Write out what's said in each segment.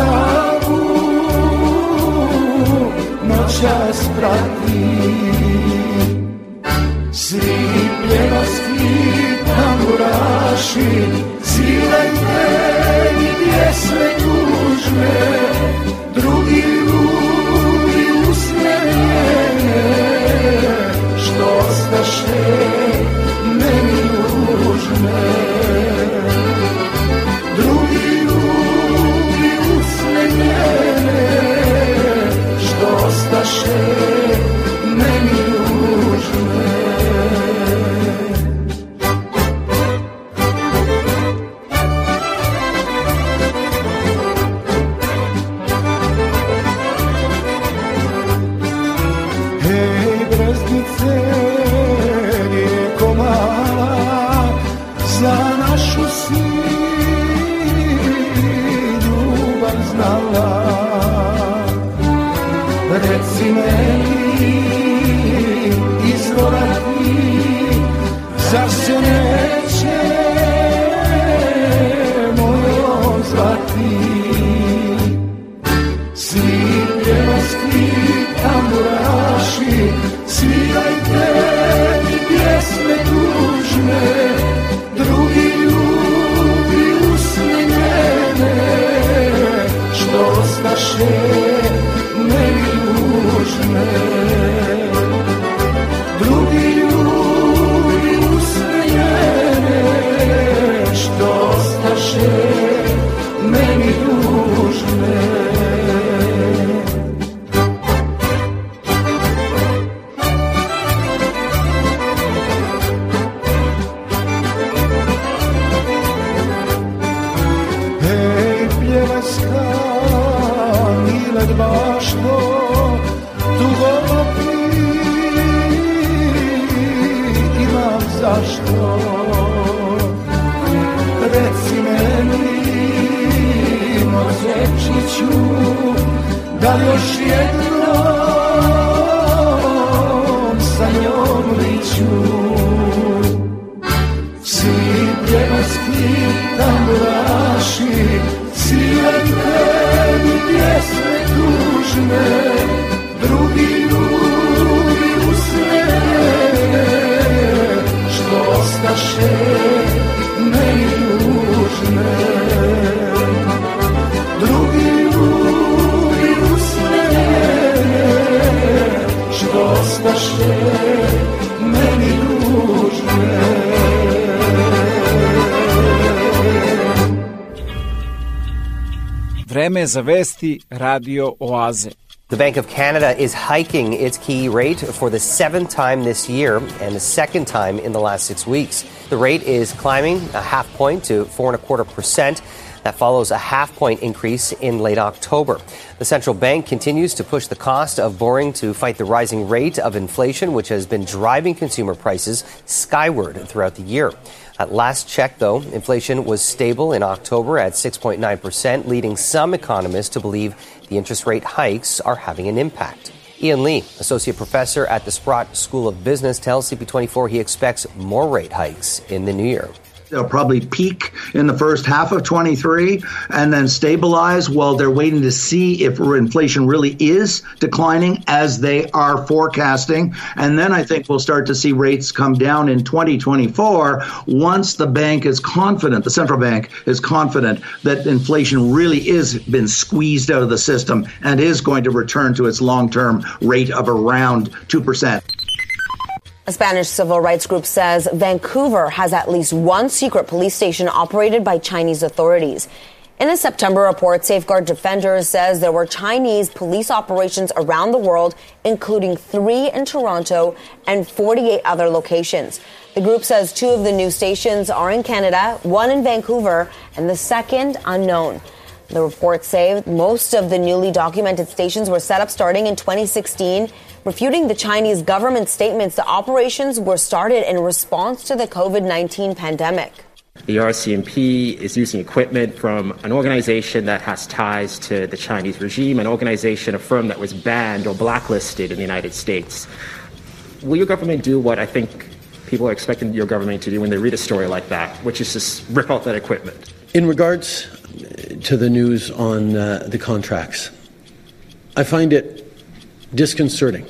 Ko mi dragu noćas prati. Za vesti Radio Oaze. The Bank of Canada is hiking its key rate for the seventh time this year and the second time in the last six weeks. The rate is climbing a half point to four and a quarter percent. That follows a half point increase in late October. The central bank continues to push the cost of borrowing to fight the rising rate of inflation, which has been driving consumer prices skyward throughout the year. At last check, though, inflation was stable in October at 6.9%, leading some economists to believe the interest rate hikes are having an impact. Ian Lee, associate professor at the Sprott School of Business, tells CP24 he expects more rate hikes in the new year. They'll probably peak in the first half of 23 and then stabilize while they're waiting to see if inflation really is declining as they are forecasting. And then I think we'll start to see rates come down in 2024 once the bank is confident, the central bank is confident that inflation really is been squeezed out of the system and is going to return to its long-term rate of around 2%. A Spanish civil rights group says Vancouver has at least one secret police station operated by Chinese authorities. In a September report, Safeguard Defenders says there were Chinese police operations around the world, including three in Toronto and 48 other locations. The group says two of the new stations are in Canada, one in Vancouver, and the second unknown. The reports say most of the newly documented stations were set up starting in 2016 refuting the Chinese government statements that operations were started in response to the COVID 19 pandemic. The RCMP is using equipment from an organization that has ties to the Chinese regime, an organization, a firm that was banned or blacklisted in the United States. Will your government do what I think people are expecting your government to do when they read a story like that, which is just rip out that equipment? In regards to the news on uh, the contracts, I find it disconcerting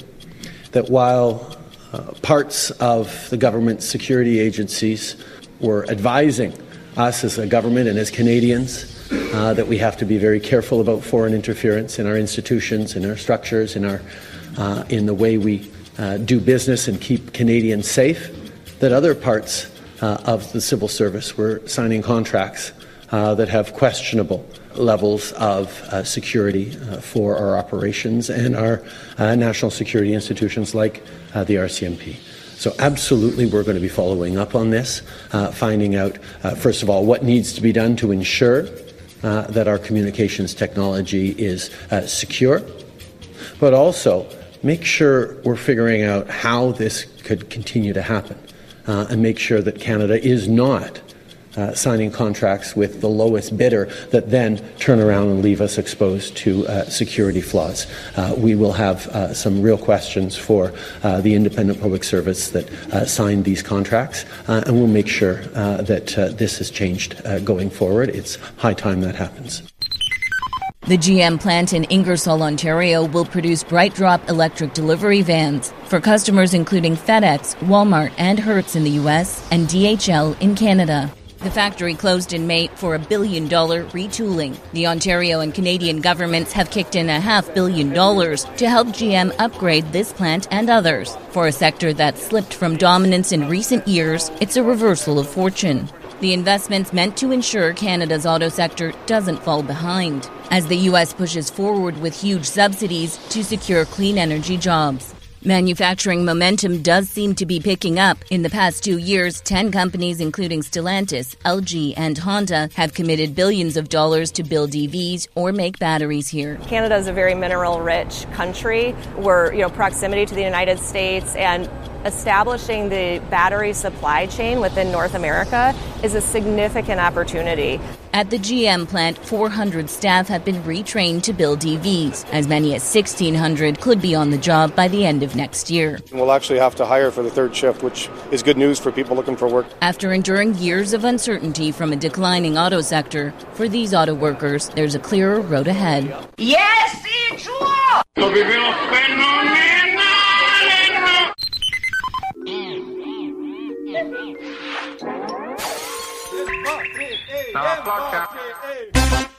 that while uh, parts of the government security agencies were advising us as a government and as Canadians uh, that we have to be very careful about foreign interference in our institutions, in our structures, in, our, uh, in the way we uh, do business and keep Canadians safe, that other parts uh, of the civil service were signing contracts uh, that have questionable levels of uh, security uh, for our operations and our uh, national security institutions like uh, the RCMP. So, absolutely, we're going to be following up on this, uh, finding out, uh, first of all, what needs to be done to ensure that our communications technology is secure, but also make sure we're figuring out how this could continue to happen and make sure that Canada is not uh, signing contracts with the lowest bidder that then turn around and leave us exposed to uh, security flaws. Uh, we will have uh, some real questions for uh, the independent public service that uh, signed these contracts, and we'll make sure that this is changed going forward. It's high time that happens. The GM plant in Ingersoll, Ontario will produce BrightDrop electric delivery vans for customers including FedEx, Walmart, and Hertz in the US and DHL in Canada. The factory closed in May for a billion dollar retooling. The Ontario and Canadian governments have kicked in a half billion dollars to help GM upgrade this plant and others. For a sector that slipped from dominance in recent years, it's a reversal of fortune. The investment's meant to ensure Canada's auto sector doesn't fall behind, as the U.S. pushes forward with huge subsidies to secure clean energy jobs. Manufacturing momentum does seem to be picking up. In the past two years, 10 companies, including Stellantis, LG, and Honda, have committed billions of dollars to build EVs or make batteries here. Canada is a very mineral rich country. We're, you know, proximity to the United States and establishing the battery supply chain within North America is a significant opportunity. At the GM plant, 400 staff have been retrained to build EVs. As many as 1,600 could be on the job by the end of next year. We'll actually have to hire for the third shift, which is good news for people looking for work. After enduring years of uncertainty from a declining auto sector, for these auto workers, there's a clearer road ahead. Yes, it's Kada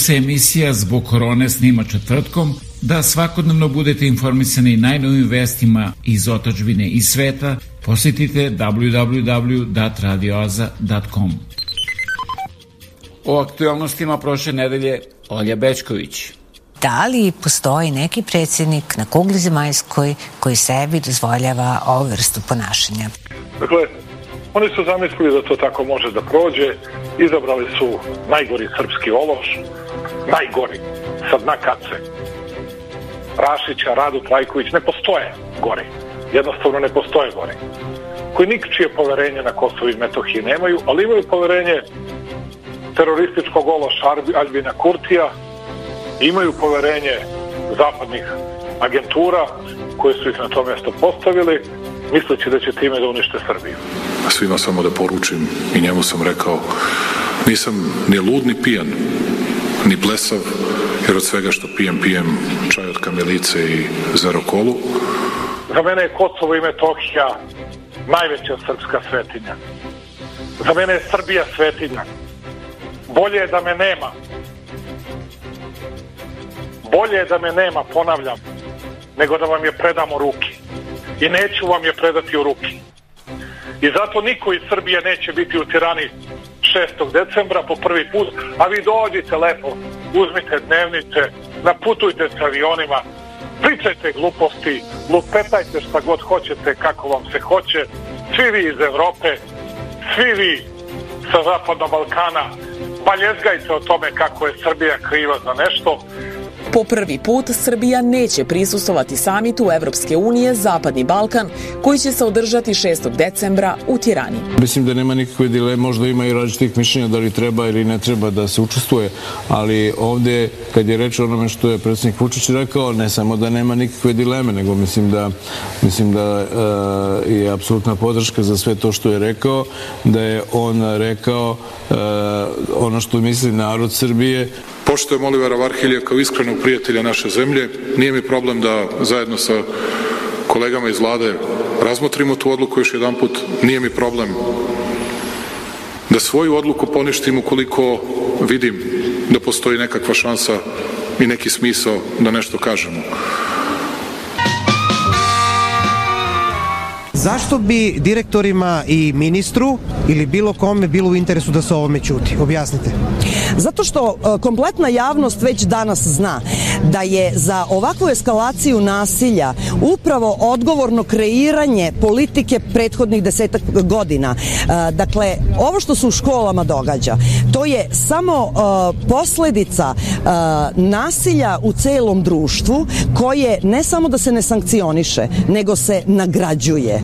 se emisija zbog korone snima četvrtkom, da svakodnevno budete informisani najnovim vestima iz otačbine i sveta, posjetite www.radioaza.com. O aktualnostima prošle nedelje Olja Bečković. Da li postoji neki predsjednik na kugli zemaljskoj koji sebi dozvoljava ovu vrstu ponašanja? Dakle, oni su zamislili da to tako može da prođe, izabrali su najgori srpski ološ, najgori, sa dna kace. Rašića, Radu Trajković, ne postoje gori. Jednostavno ne postoje gori. Koji nikčije poverenje na Kosovo i Metohiji nemaju, ali imaju poverenje terorističkog ološa Albina Kurtija, imaju poverenje zapadnih agentura koje su ih na to mjesto postavili, misleći da će time da unište Srbiju. svima samo da poručim i njemu sam rekao nisam ni lud ni pijan ni blesav jer od svega što pijem pijem čaj od kamilice i zero kolu Za mene je Kosovo i Metohija najveća srpska svetinja. Za mene je Srbija svetinja. Bolje je da me nema. Bolje je da me nema, ponavljam, nego da vam je predam u ruki. I neću vam je predati u ruki. I zato niko iz Srbije neće biti u tirani 6. decembra po prvi put, a vi dođite lepo, uzmite dnevnice, naputujte se avionima, pričajte gluposti, lupetajte šta god hoćete, kako vam se hoće, svi vi iz Evrope, svi vi sa Zapadnog Balkana, pa ljezgajte o tome kako je Srbija kriva za nešto, Po prvi put Srbija neće prisustovati samitu Evropske unije Zapadni Balkan koji će se održati 6. decembra u Tirani. Mislim da nema nikakve dileme, možda ima i različitih mišljenja da li treba ili ne treba da se učestvuje, ali ovde kad je reč o onome što je predsjednik Vučić rekao, ne samo da nema nikakve dileme, nego mislim da, mislim da e, je apsolutna podrška za sve to što je rekao, da je on rekao e, ono što misli narod Srbije. Poštojem Olivera Varhilija kao iskrenog prijatelja naše zemlje. Nije mi problem da zajedno sa kolegama iz vlade razmotrimo tu odluku još jedan put. Nije mi problem da svoju odluku poništim ukoliko vidim da postoji nekakva šansa i neki smisao da nešto kažemo. Zašto bi direktorima i ministru ili bilo kome bilo u interesu da se ovome ćuti? Objasnite. Zato što e, kompletna javnost već danas zna da je za ovakvu eskalaciju nasilja upravo odgovorno kreiranje politike prethodnih desetak godina. E, Dakle, ovo što se u školama događa, to je samo e, posledica e, nasilja u celom društvu koje ne samo da se ne sankcioniše, nego se nagrađuje.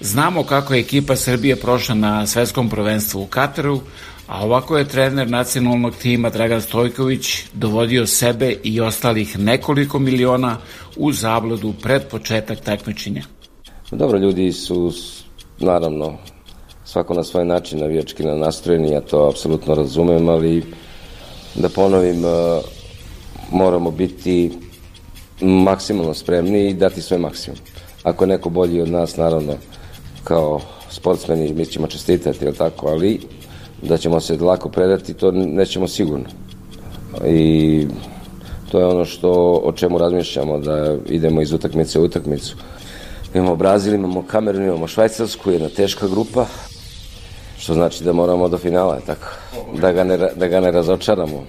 Znamo kako je ekipa Srbije prošla na svetskom prvenstvu u Kataru, a ovako je trener nacionalnog tima Dragan Stojković dovodio sebe i ostalih nekoliko miliona u zabludu pred početak takmičenja. Dobro, ljudi su naravno svako na svoj način navijački na nastrojeni, ja to apsolutno razumem, ali da ponovim, e, moramo biti maksimalno spremni i dati svoj maksimum. Ako je neko bolji od nas, naravno, kao sportsmeni, mi ćemo čestitati, jel tako, ali da ćemo se lako predati, to nećemo sigurno. I to je ono što, o čemu razmišljamo, da idemo iz utakmice u utakmicu. Imamo Brazil, imamo Kamerun, imamo Švajcarsku, jedna teška grupa, što znači da moramo do finala, tako? Da ga ne, da ga ne razočaramo.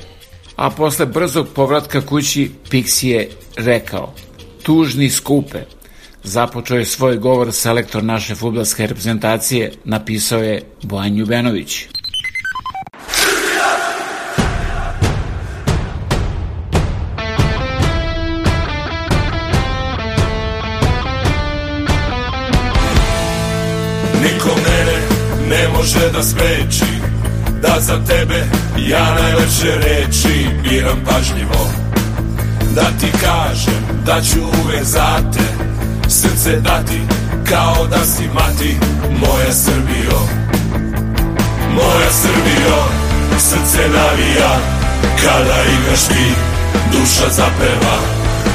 A posle brzog povratka kući Pixi je rekao tužni skupe. Započeo je svoj govor selektor naše futbolske reprezentacije, napisao je Bojan Ljubenović. Može da spreči Da za tebe ja najlepše reči biram pažljivo. Da ti kažem da ću uvek za te Srce dati kao da si mati Moja Srbijo Moja Srbijo Srce navija Kada igraš ti Duša zapeva.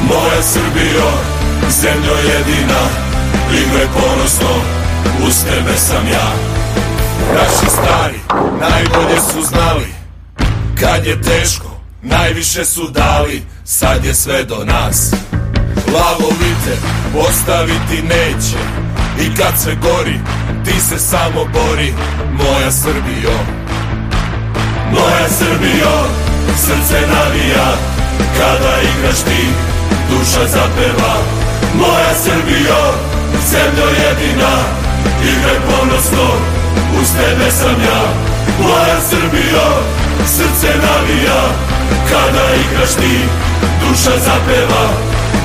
Moja Srbijo Zemljo jedina Igraj ponosno Uz tebe sam ja Naši stari najbolje su znali. Kad je teško najviše su dali. Sad je sve do nas. Lavovite ostaviti neće. I kad sve gori ti se samo bori. Moja Srbijo. Moja Srbijo. Srce navija. Kada igraš ti Duša zapeva. Moja Srbijo. Zemljo jedina. Igraj ponosno Uz tebe sam ja Moja Srbijo Srce navija. Kada igraš ti Duša zapeva.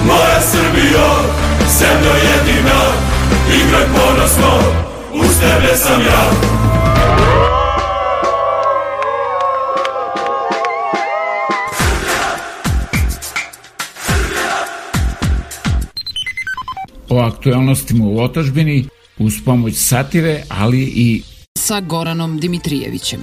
Moja Srbijo Zemljo jedina Igraj ponosno. Uz tebe sam ja. O aktualnostima u otačbini uz pomoć satire, ali i sa Goranom Dimitrijevićem.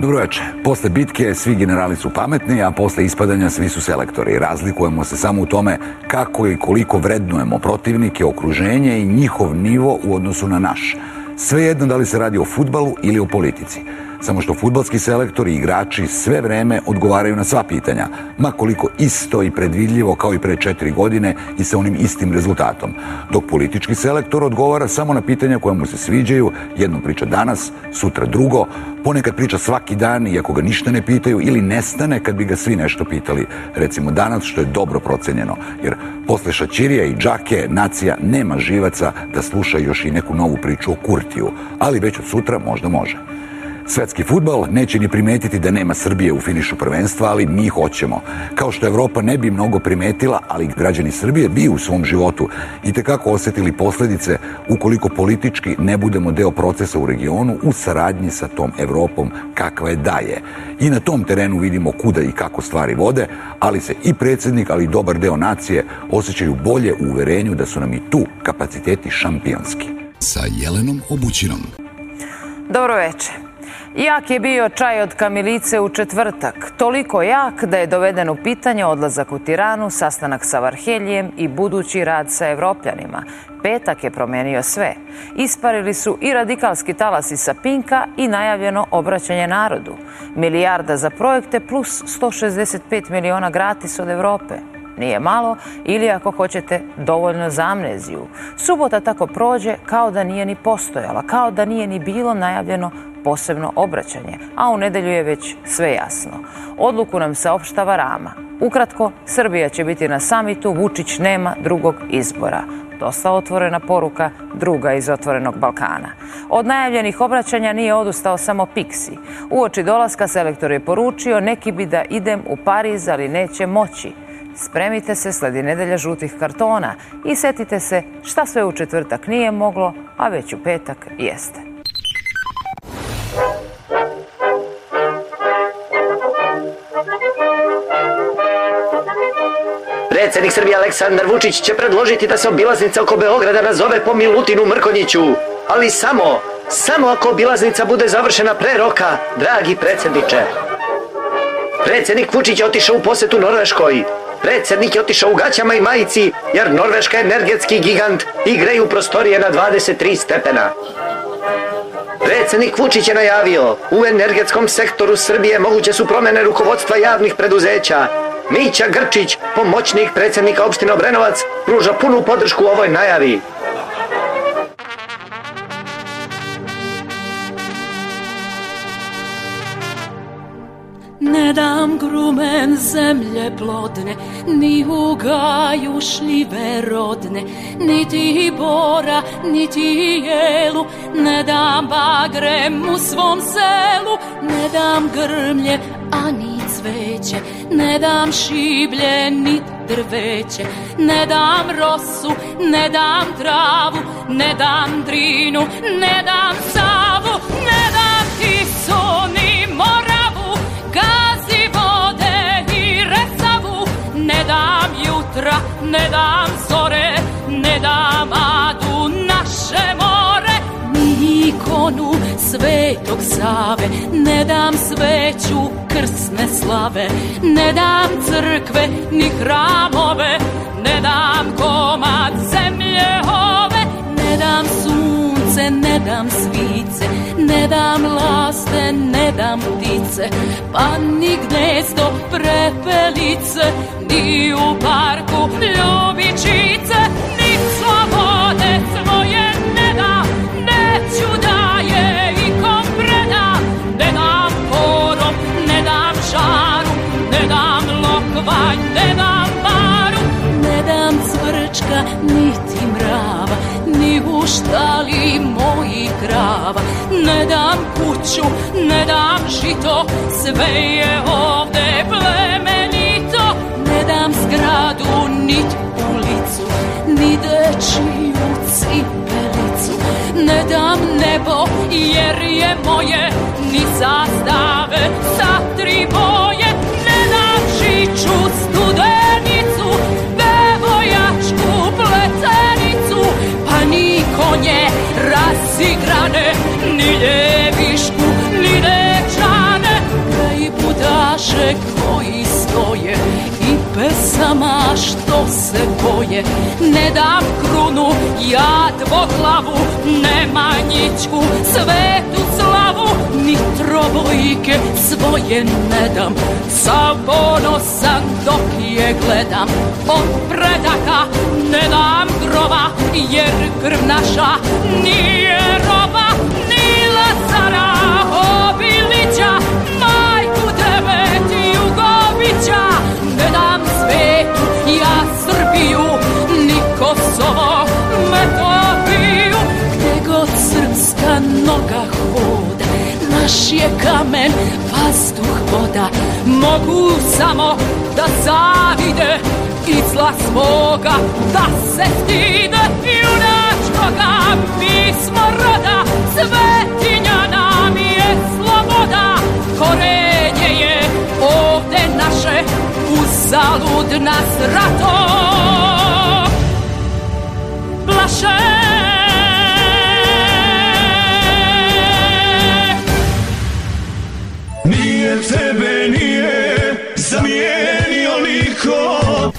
Dobroveče. Posle bitke svi generali su pametni, a posle ispadanja svi su selektori. Razlikujemo se samo u tome kako i koliko vrednujemo protivnike, okruženje i njihov nivo u odnosu na naš. Svejedno da li se radi o futbalu ili o politici. Samo što futbalski selektori i igrači sve vreme odgovaraju na sva pitanja, ma koliko isto i predvidljivo kao i pre četiri godine i sa onim istim rezultatom. Dok politički selektor odgovara samo na pitanja koja mu se sviđaju, jedno priča danas, sutra drugo, ponekad priča svaki dan iako ga ništa ne pitaju ili nestane kad bi ga svi nešto pitali. Recimo danas što je dobro procenjeno, jer posle Šaćirija i Džake nacija nema živaca da sluša još i neku novu priču o Kurtiju, ali već od sutra možda može. Svetski futbal neće ni primetiti da nema Srbije u finišu prvenstva, ali mi hoćemo. Kao što Evropa ne bi mnogo primetila, ali građani Srbije bi u svom životu i tekako osetili posledice ukoliko politički ne budemo deo procesa u regionu u saradnji sa tom Evropom kakva je daje. I na tom terenu vidimo kuda i kako stvari vode, ali se i predsednik, ali i dobar deo nacije osjećaju bolje u uverenju da su nam i tu kapaciteti šampionski. Sa Jelenom Obućinom. Dobro veče. Jak je bio čaj od Kamilice u četvrtak. Toliko jak da je doveden u pitanje odlazak u Tiranu, sastanak sa Varheljijem i budući rad sa Evropljanima. Petak je promenio sve. Isparili su i radikalski talasi sa Pinka i najavljeno obraćanje narodu. Milijarda za projekte plus 165 miliona gratis od Evrope. Nije malo ili ako hoćete dovoljno za amneziju. Subota tako prođe kao da nije ni postojala, kao da nije ni bilo najavljeno posebno obraćanje, a u nedelju je već sve jasno. Odluku nam saopštava Rama. Ukratko, Srbija će biti na samitu, Vučić nema drugog izbora. Dosta otvorena poruka druga iz Otvorenog Balkana. Od najavljenih obraćanja nije odustao samo Pixi. Uoči dolaska selektor je poručio neki bi da idem u Pariz, ali neće moći. Spremite se, sledi nedelja žutih kartona i setite se šta sve u četvrtak nije moglo, a već u petak jeste. Predsednik Srbije Aleksandar Vučić će predložiti da se obilaznica oko Beograda nazove po Milutinu Mrkonjiću. Ali samo, samo ako obilaznica bude završena pre roka, dragi predsedniče. Predsednik Vučić je otišao u posetu Norveškoj. Predsednik je otišao u gaćama i majici, jer Norveška energetski gigant i greju prostorije na 23 stepena. Predsednik Vučić je najavio, u energetskom sektoru Srbije moguće su promene rukovodstva javnih preduzeća. Mića Grčić, pomoćnik predsednika opštine Obrenovac, pruža punu podršku ovoj najavi. Ne dam grumen zemlje plodne, ni u gaju šljive rodne, niti bora, niti jelu, ne dam bagrem u svom selu, ne dam grmlje, a ni cveće, ne dam šiblje, ni drveće, ne dam rosu, ne dam travu, ne dam drinu, ne dam savu, ne ne dam zore, ne dam adu naše more, ni ikonu svetog Save, ne dam sveću krsne slave, ne dam crkve ni hramove, ne dam komad zemlje ove, ne dam sunce, ne dam svice, ne dam laste, ne dam ptice, pa ni gnezdo prepelice, ni u parku ljubičice, ni slobode svoje ne dam, neću da je ikom predam, ne dam porom, ne dam žaru, ne dam lokvanj, ne dam baru, ne dam cvrčka, niti mrava, ni u štali mojih krava, ne dam kuću, ne dam žito, sve je ovde plemenito, ne dam zgradu, nit ulicu, ni dečiju cipelicu, ne dam nebo, jer je moje, ni zastave sa tri boje, pesama što se boje. Ne dam krunu, ja dvoglavu, Nemanjićku, svetu slavu, ni trobojke svoje ne dam. Sav ponosan dok je gledam, od predaka ne dam groba, jer krv naša nije roba, ni Lazara Obilića, majku devet Jugovića, ne ni Kosovo Metopiju, gde god srpska noga hoda, naš je kamen, vazduh, voda. Mogu samo da zavide i zla svoga Da se stide. Junačkoga pismo roda Svetinja nam je sloboda. Korenje je ovde naše Uzalud nas rato Plaše Nije tebe, nije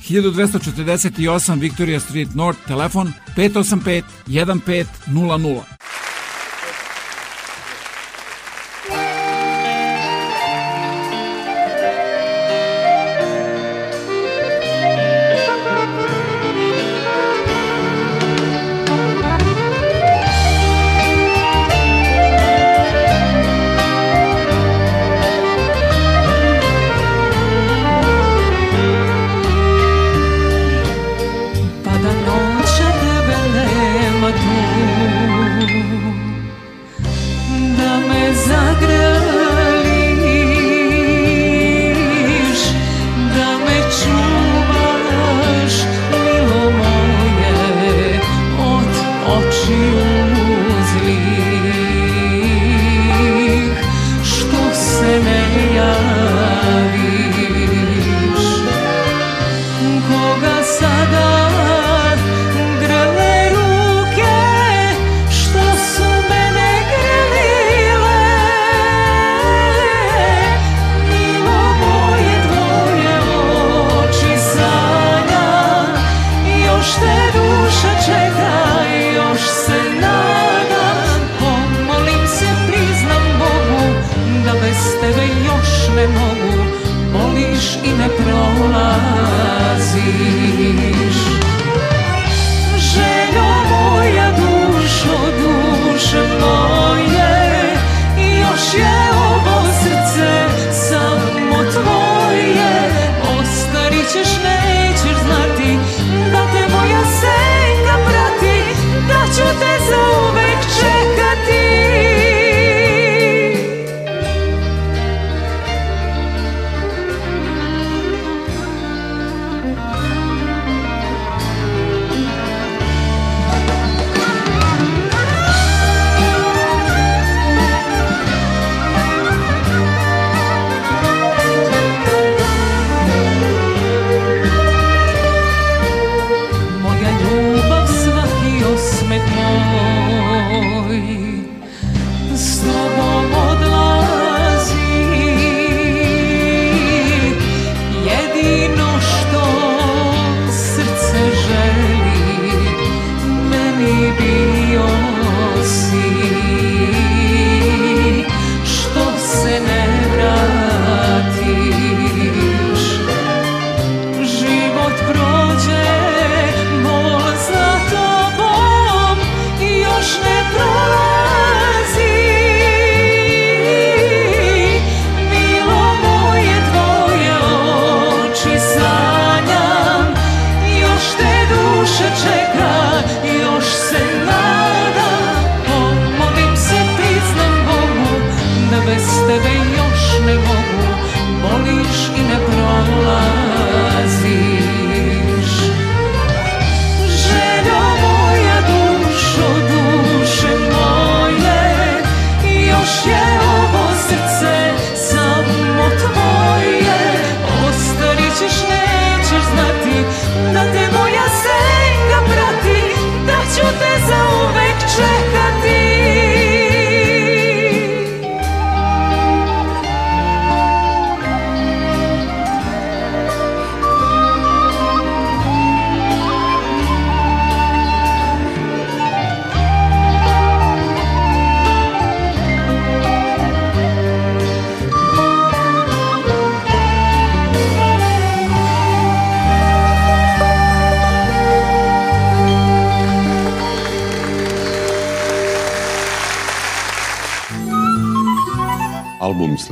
1248 Victoria Street North, telefon 585 1500.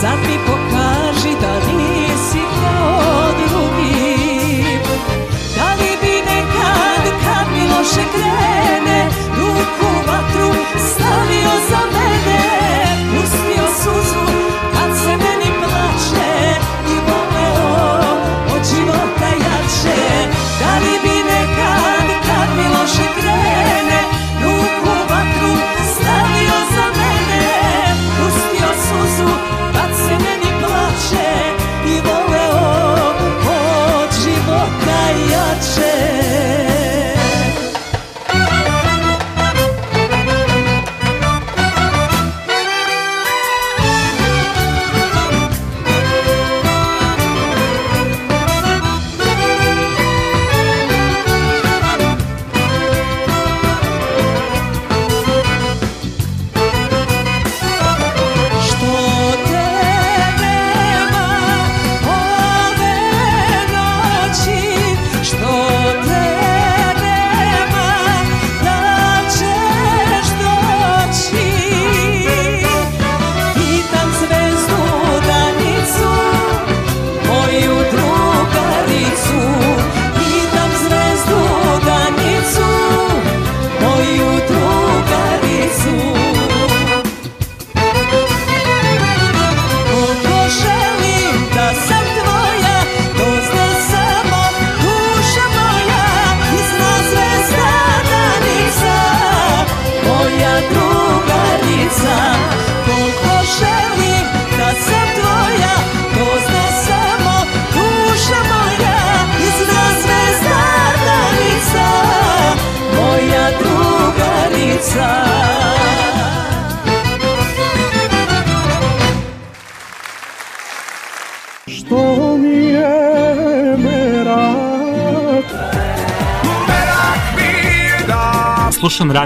Some people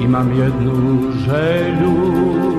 Imam jednu želju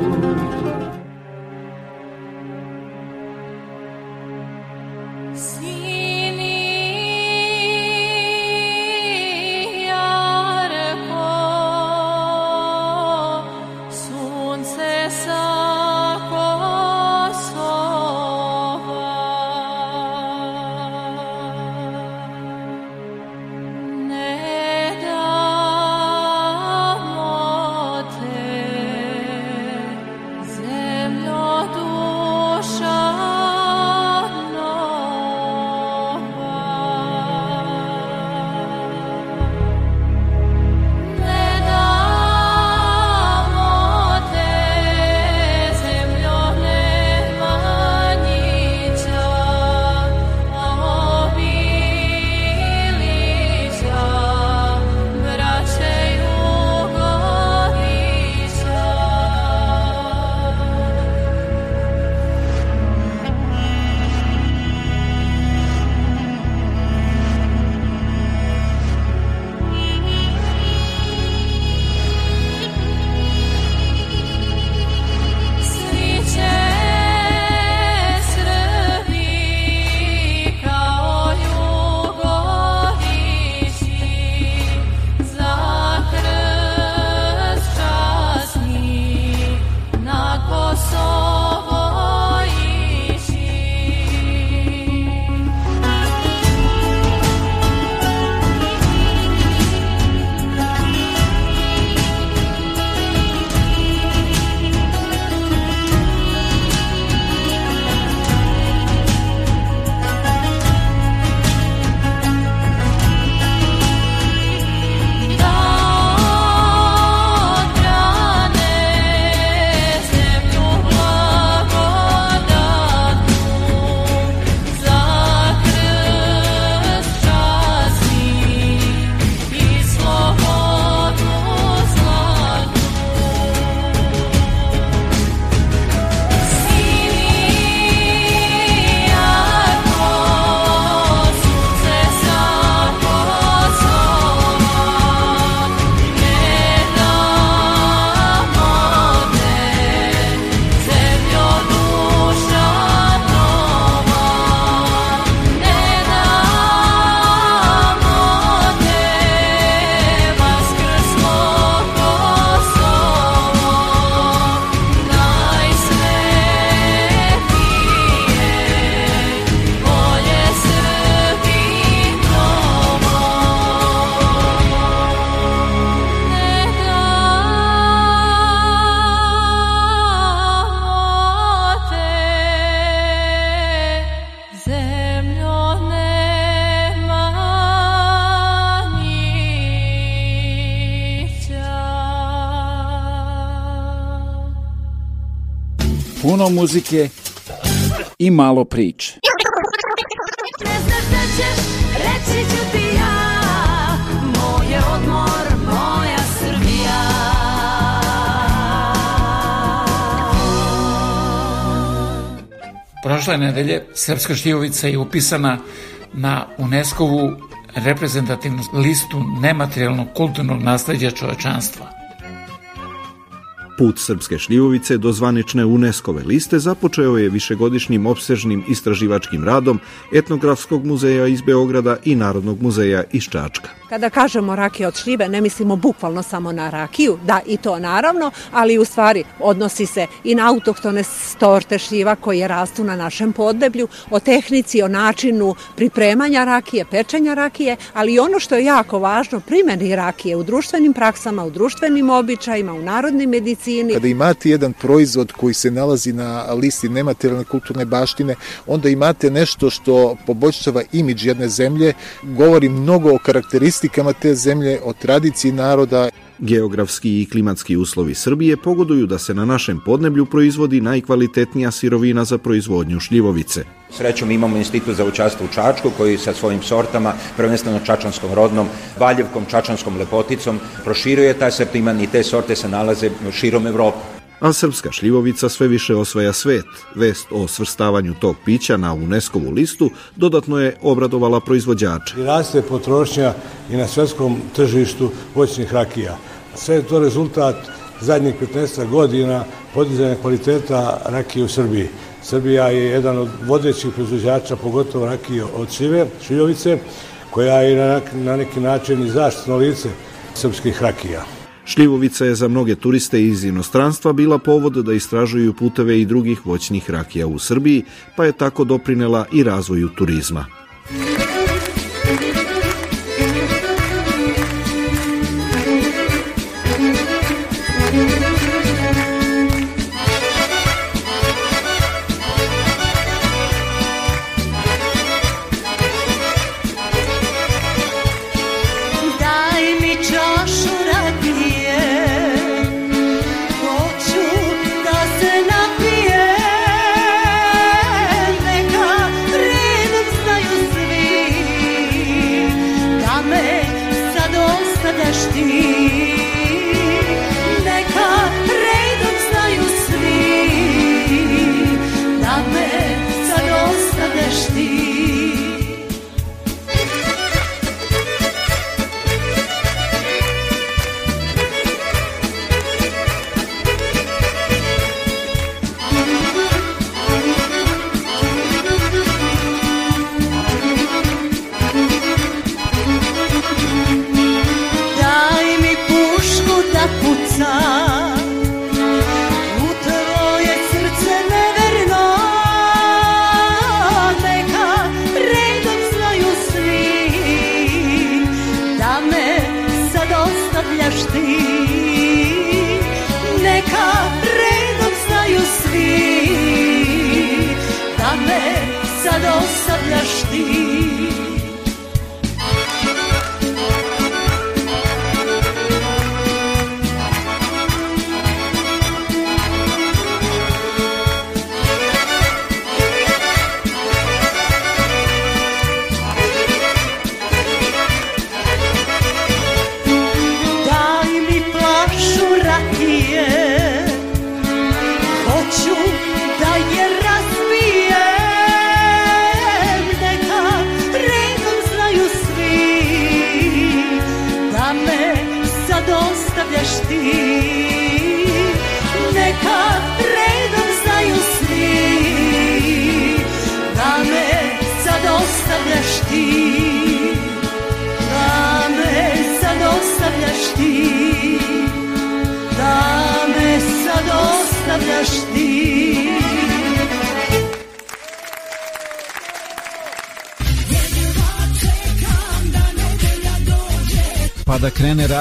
muzike i malo priče. Ne znaš da ćeš, reći ću ti ja Moj je odmor, moja Srbija Prošle nedelje Srpska šljivovica je upisana na UNESCO-vu reprezentativnu listu nematerijalnog kulturnog nasleđa čovečanstva. Put srpske šljivovice do zvanične UNESCO-ve liste započeo je višegodišnjim opsežnim istraživačkim radom Etnografskog muzeja iz Beograda i Narodnog muzeja iz Čačka. Kada kažemo rakija od šljive, ne mislimo bukvalno samo na rakiju, da i to naravno, ali u stvari odnosi se i na autohtone storte šljiva koje rastu na našem podneblju, o tehnici, o načinu pripremanja rakije, pečenja rakije, ali i ono što je jako važno, primjeni rakije u društvenim praksama, u društvenim običajima, u narodnoj medicini. Kada imate jedan proizvod koji se nalazi na listi nematerijalne kulturne baštine, onda imate nešto što poboljšava imidž jedne zemlje, govori mnogo o karakteristikama te zemlje, o tradiciji naroda. Geografski i klimatski uslovi Srbije pogoduju da se na našem podneblju proizvodi najkvalitetnija sirovina za proizvodnju šljivovice. Srećom imamo institut za učarstvo u Čačku koji sa svojim sortama, prvenstveno čačanskom rodnom, valjevkom, čačanskom lepoticom, proširuje taj sortiman i te sorte se nalaze širom Evrope. A srpska šljivovica sve više osvaja svet. Vest o svrstavanju tog pića na UNESCO-vu listu dodatno je obradovala proizvođače. I raste potrošnja i na svetskom tržištu voćnih rakija. Sve je to rezultat zadnjih 15 godina podizanja kvaliteta rakije u Srbiji. Srbija je jedan od vodećih proizvođača, pogotovo rakije od šljive, šljivovice, koja je na, na neki način i zaštitno lice srpskih rakija. Šljivovica je za mnoge turiste iz inostranstva bila povod da istražuju puteve i drugih voćnih rakija u Srbiji, pa je tako doprinela i razvoju turizma.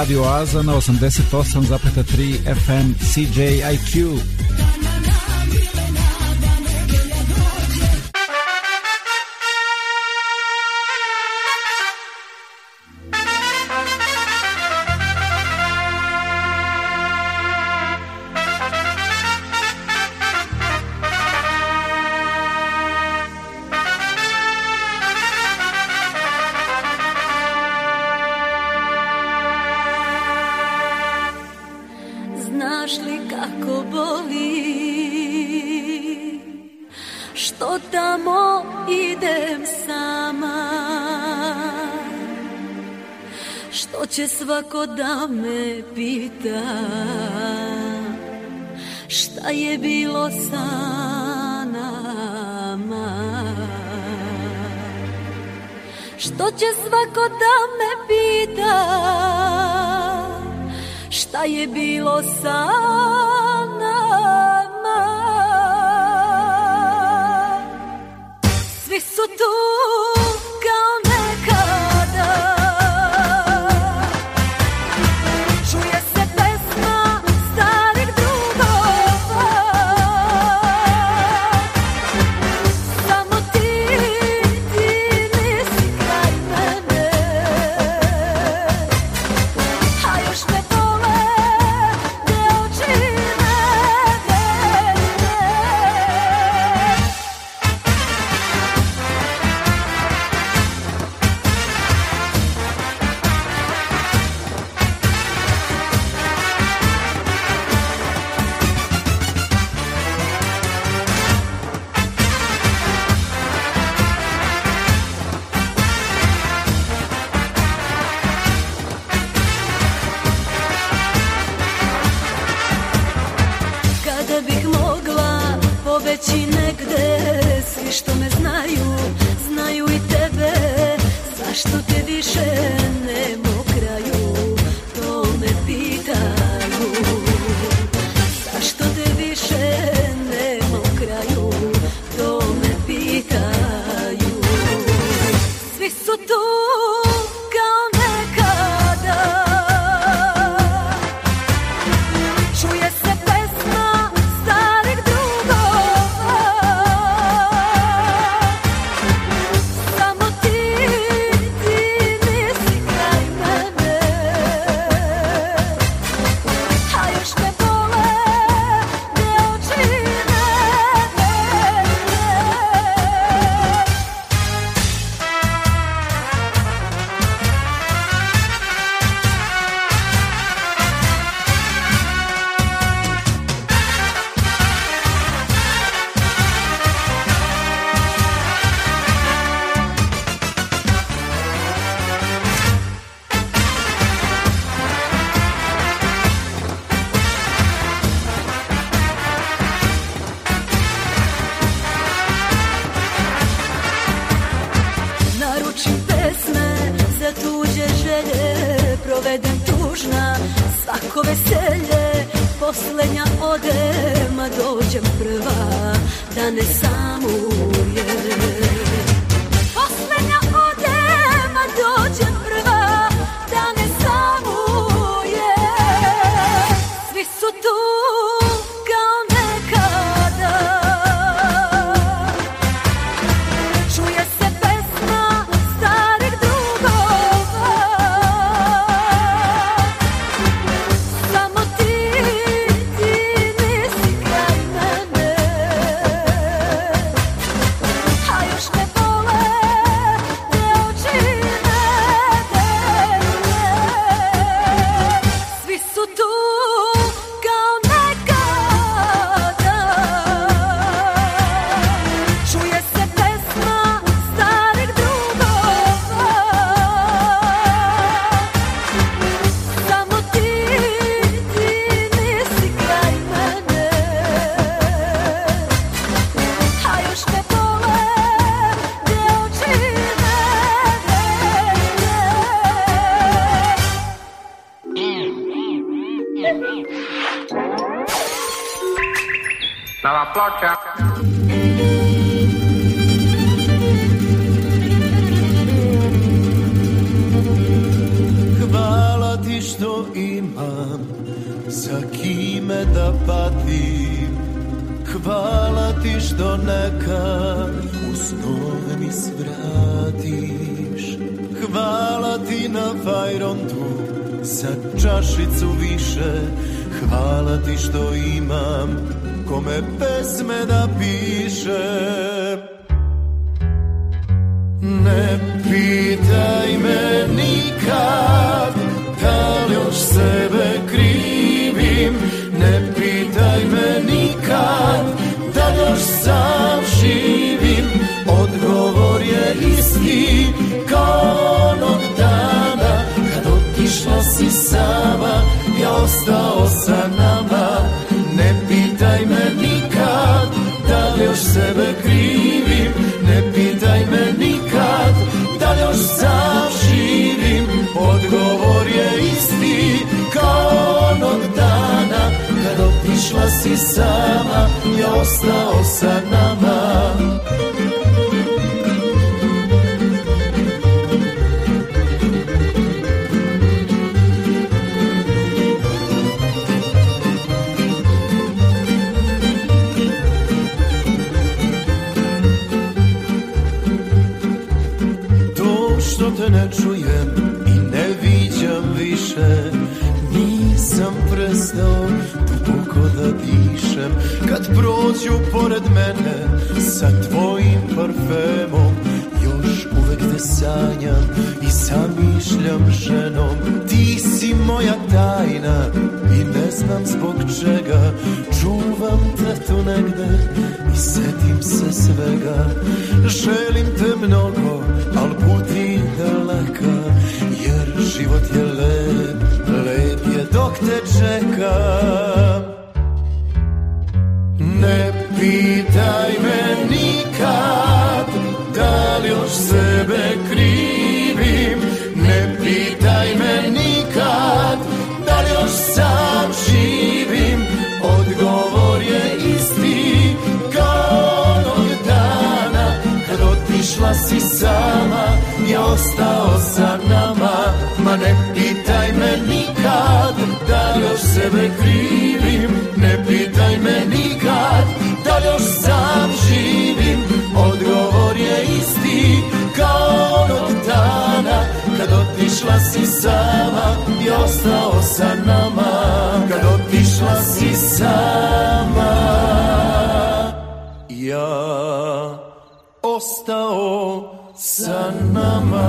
Krene Radio Aza na 88,3 FM CJIQ. Svako da me pita Šta je bilo sa nama. Što će svako da me pita šta je bilo sa nama Na fajrontu za čašicu više. Hvala ti što imam kome pesme da pišem. Ne pitaj me nikad da li još sebe krivim. Ne pitaj me nikad da li još sam živim. Odgovor je isti kao si sama, ja ostao sa nama. Ne pitaj me nikad da li još sebe krivim. Ne pitaj me nikad da li još sam živim. Odgovor je isti kao onog dana. Kad otišla si sama, ja ostao sa nama Nisam prestao duboko da dišem Kad prođu pored mene sa tvojim parfemom Još uvek te sanjam i zamišljam ženom. Ti si moja tajna i ne znam zbog čega. Čuvam te tu negde i setim se svega. Želim te mnogo, al budi daleka Jer život je te čekam Ne pitaj me nikad Da li još sebe krivim. Ne pitaj me nikad Da li još sam živim. Odgovor je isti Kao onog dana Kad otišla si sama. Ja ostao sam nama Ma ne pitaj još sebe krivim Ne pitaj me nikad da li još sam živim. Odgovor je isti kao onog dana Kad otišla si sama i ostao sa nama. Kad otišla si sama Ja ostao sa nama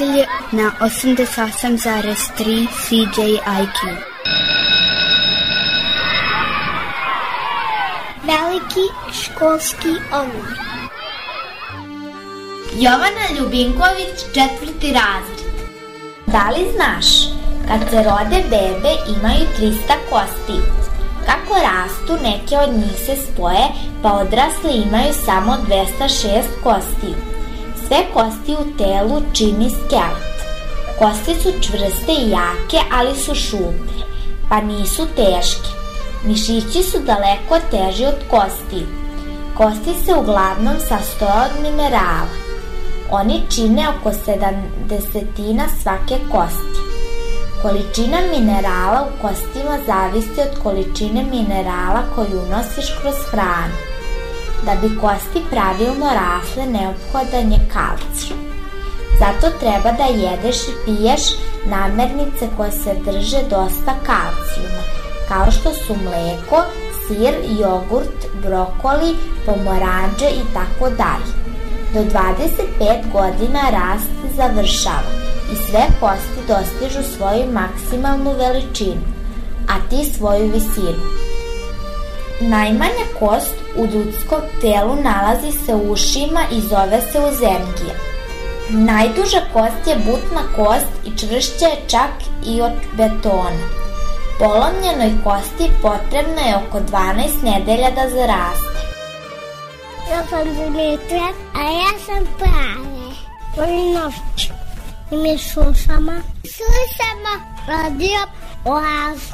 Nedelje na 88,3 CJIQ. Veliki školski omor. Jovana Ljubinković, četvrti razred. Da li znaš, kad se rode bebe imaju 300 kosti. Kako rastu, neke od njih se spoje, pa odrasli imaju samo 206 kostiju. Sve kosti u telu čini skelet. Kosti su čvrste i jake, ali su šuplje, pa nisu teške. Mišići su daleko teži od kosti. Kosti se uglavnom sastoje od minerala. Oni čine oko sedamdesetina svake kosti. Količina minerala u kostima zavisi od količine minerala koju unosiš kroz hranu. Da bi kosti pravilno rasle neophodan je kalcijum. Zato treba da jedeš i piješ namernice koje se drže dosta kalcijuma, kao što su mleko, sir, jogurt, brokoli, pomoranđe i tako dalje. Do 25 godina rast završava i sve kosti dostižu svoju maksimalnu veličinu, a ti svoju visinu. Najmanja kost U ljudskom telu nalazi se u ušima i zove se uzemkija. Najduža kost je butna kost i čvršća je čak i od betona. Polomljenoj kosti potrebno je oko 12 nedelja da zaraste. Ja sam Dimitra, a ja sam Pane. Volim noć. I mi slušamo. Slušamo radio oazu.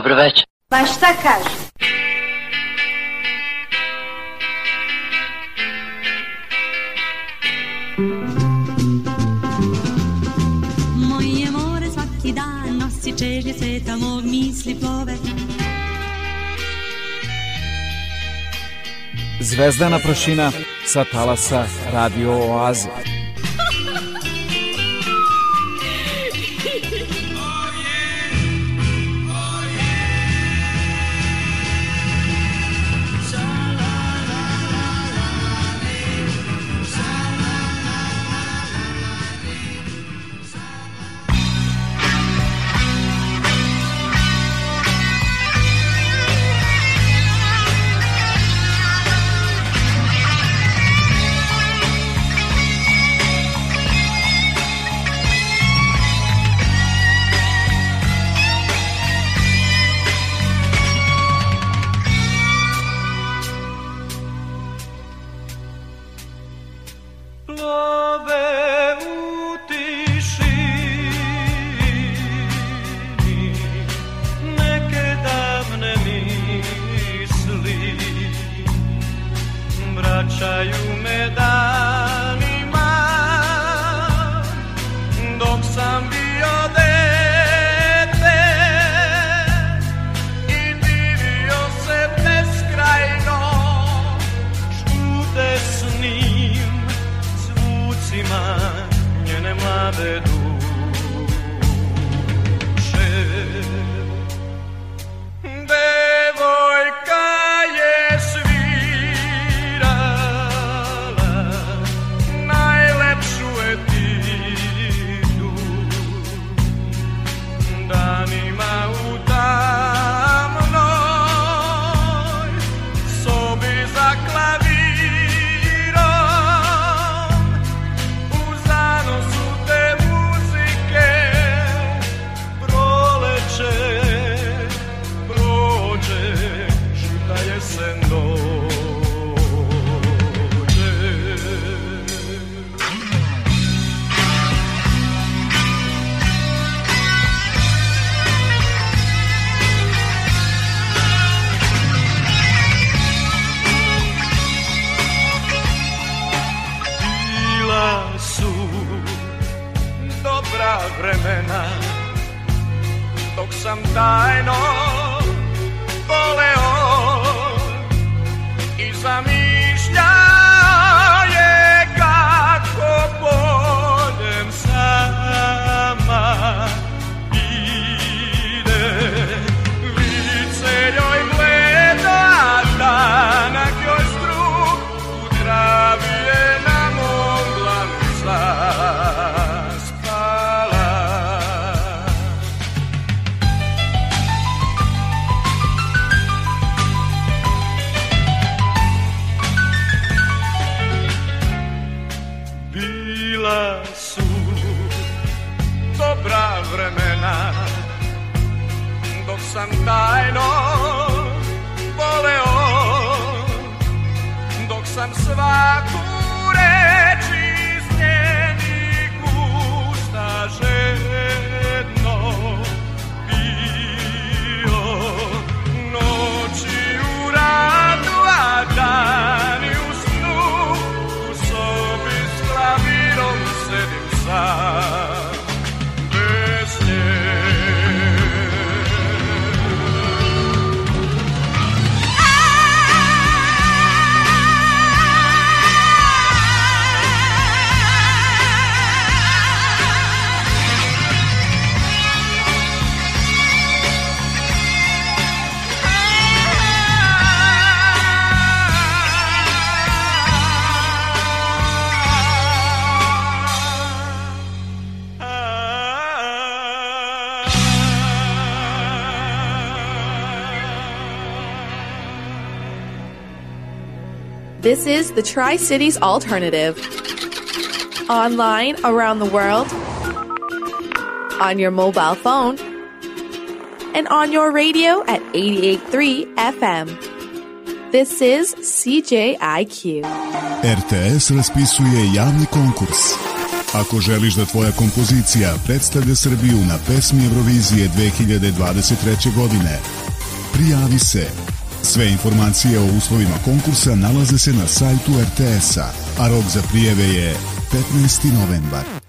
Dobro večer. Pa šta kažu? Moje more svaki dan nosi čežnje sveta mog misli plove. Zvezdana prašina sa talasa Radio Oaze. another door. is the Tri Cities Alternative. Online around the world, on your mobile phone, and on your radio at 88.3 FM. This is CJIQ. RTS raspisuje javni konkurs. Ako želiš da tvoja kompozicija predstavlja Srbiju na pesmi Eurovizije 2023. godine, prijavi se Sve informacije o uslovima konkursa nalaze se na sajtu RTS-a, a rok za prijeve je 15. novembar.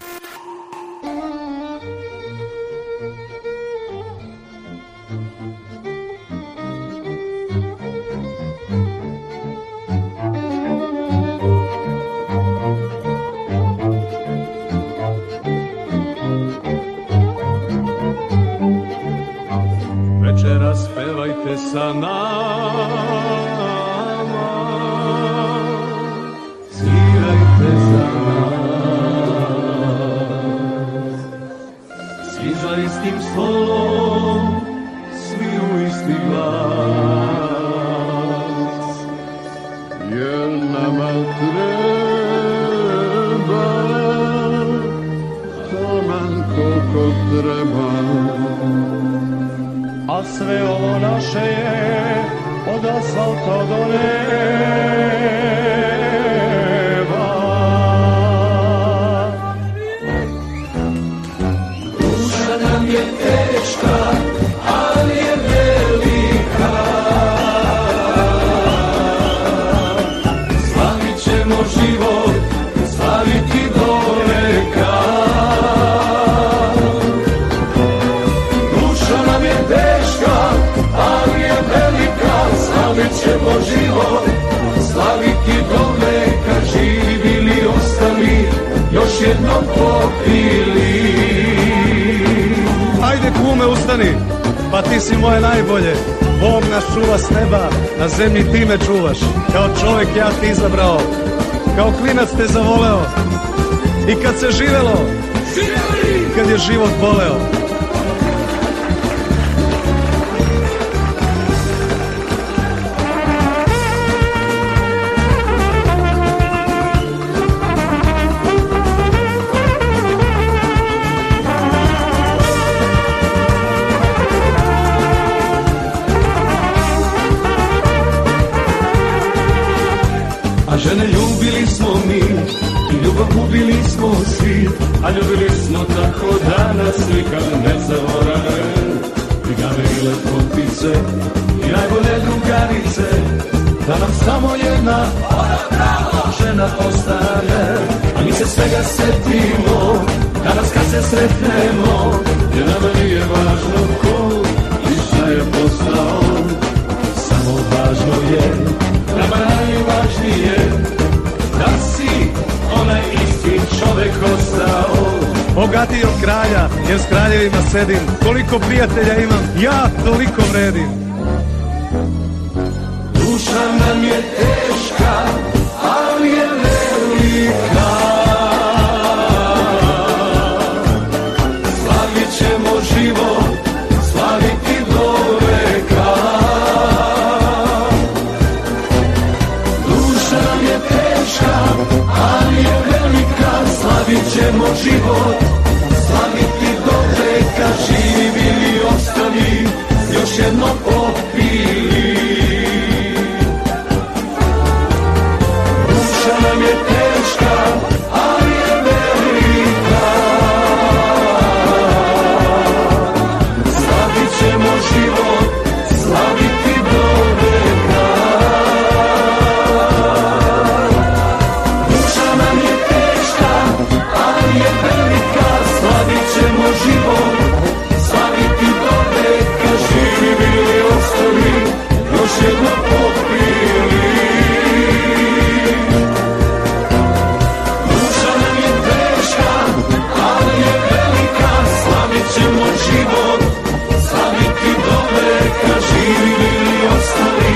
ostali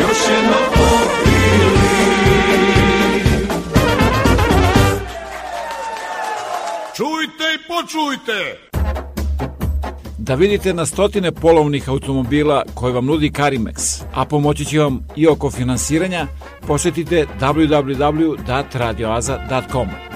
Još Čujte i počujte! da vidite na stotine polovnih automobila koje vam nudi Karimex, a pomoći će vam i oko finansiranja, posetite www.radioaza.com.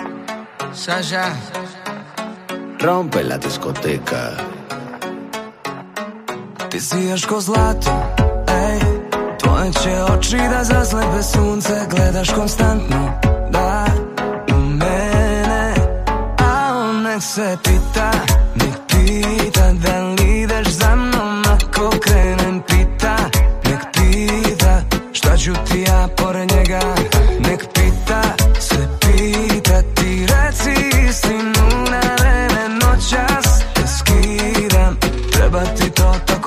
Sasha, Rompe la discoteca. ti sijaš ko zlato, ej. Tvoje će oči da zaslepe sunce Gledaš konstantno, da U mene A on nek se pita. Nek pita da li ideš za mnom Ako krenem pita. Nek pita Šta ću ti ja pored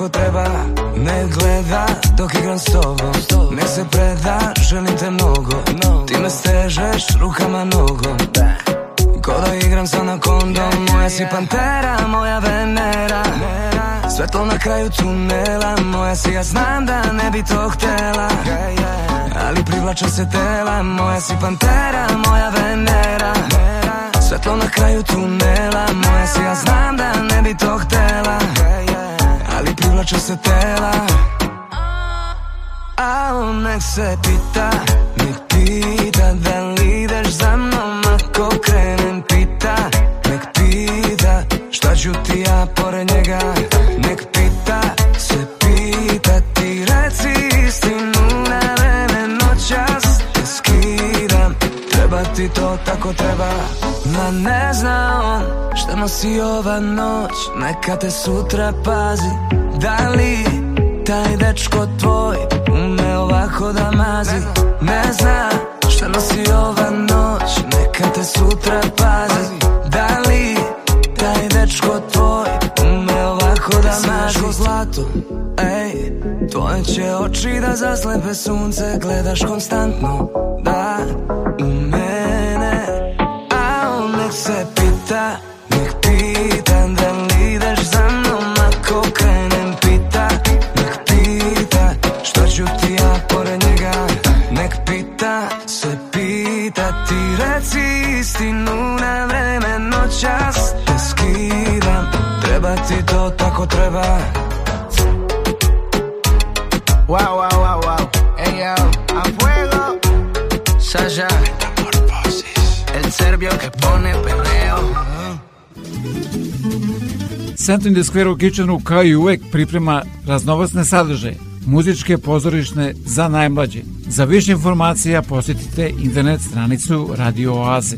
kako treba Ne gleda dok igram s tobom. Nek se preda, želim te mnogo. Ti me stežeš rukama nogom Ko da igram sa anakondom Moja si pantera, moja venera. Svetlo na kraju tunela Moja si, ja znam da ne bi to htela Ali privlače se tela Moja si pantera, moja venera. Svetlo na kraju tunela Moja si, ja znam da ne bi to htela Ali privlače se tela. A on nek se pita Nek pita da li ideš za mnom Ako krenem pita. Nek pita Šta ću ti ja pored njega ti to tako treba? Ma ne zna on Šta nosi ova noć Neka te sutra pazi. Da li taj dečko tvoj Ume ovako da mazi? Ne zna šta nosi ova noć Neka te sutra pazi. Da li taj dečko tvoj ko zlato Ej, tvoje će oči da zaslepe sunce Gledaš konstantno Da, u mene. A on nek se pita Nek pita da li ideš za mnom Ako krenem pita Nek pita Šta ću ti ja pored njega. Nek pita Se pita ti reci istinu Na vreme noćas Te skidam Treba ti to tako treba Wow, wow, wow, wow. Ey, yo, a fuego. Sasha. El serbio que pone perreo. Centrum the Square u Kitchenu kao i uvek priprema raznovacne sadržaje, muzičke pozorišne za najmlađe. Za više informacija posjetite internet stranicu Radio Oaze.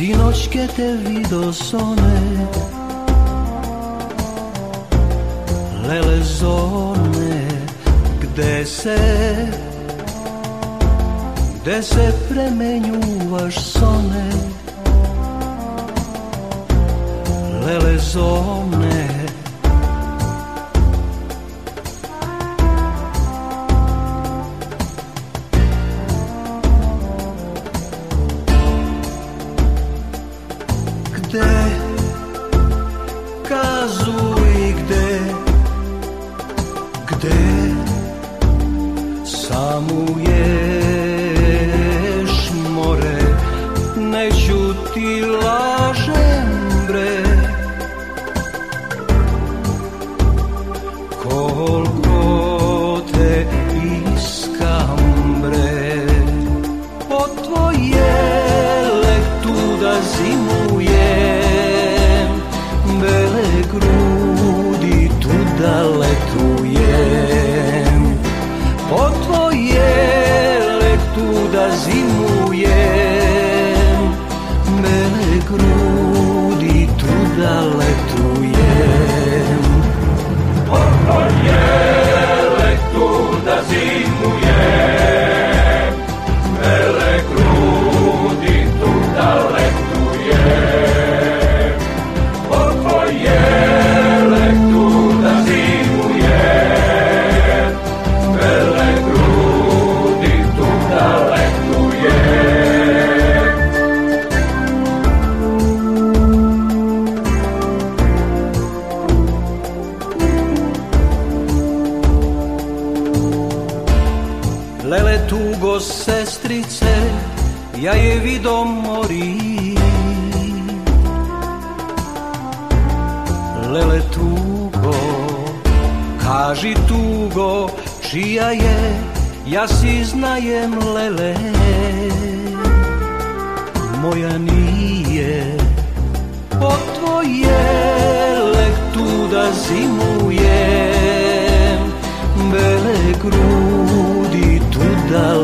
Sinoć che te vido sone Lele zone Gde se Gde se premenjuvaš sone. Lele zone čija je, ja si znajem lele. Moja nije, od tvoje lek tu da zimujem. Bele grudi tu da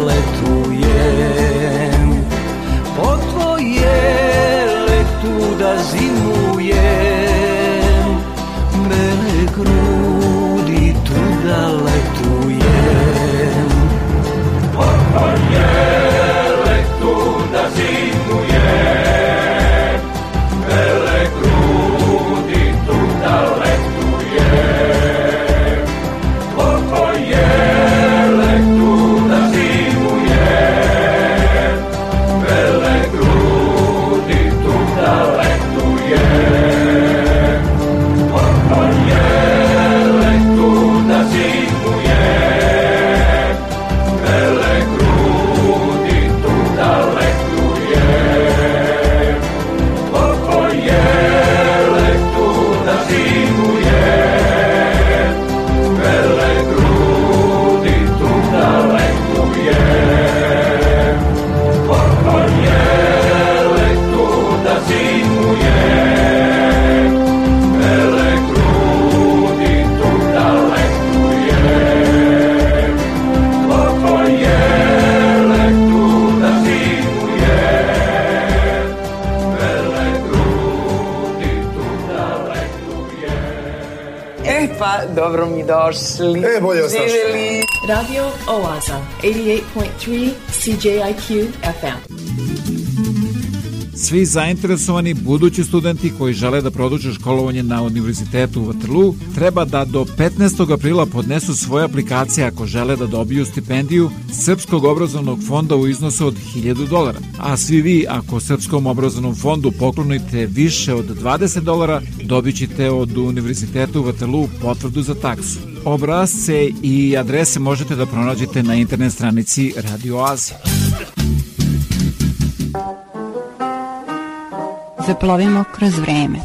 došli. E, bolje vas našli. Živjeli. Radio Oaza, 88.3 CJIQ FM. Svi zainteresovani budući studenti koji žele da produže školovanje na Univerzitetu u Waterloo treba da do 15. aprila podnesu svoje aplikacije ako žele da dobiju stipendiju Srpskog obrazovnog fonda u iznosu od 1000 dolara. A svi vi ako Srpskom obrazovnom fondu poklonite više od 20 dolara, dobit ćete od Univerziteta u Waterloo potvrdu za taksu. Obrazce i adrese možete da pronađete na internet stranici Radio Oaze. Zaplovimo kroz vreme.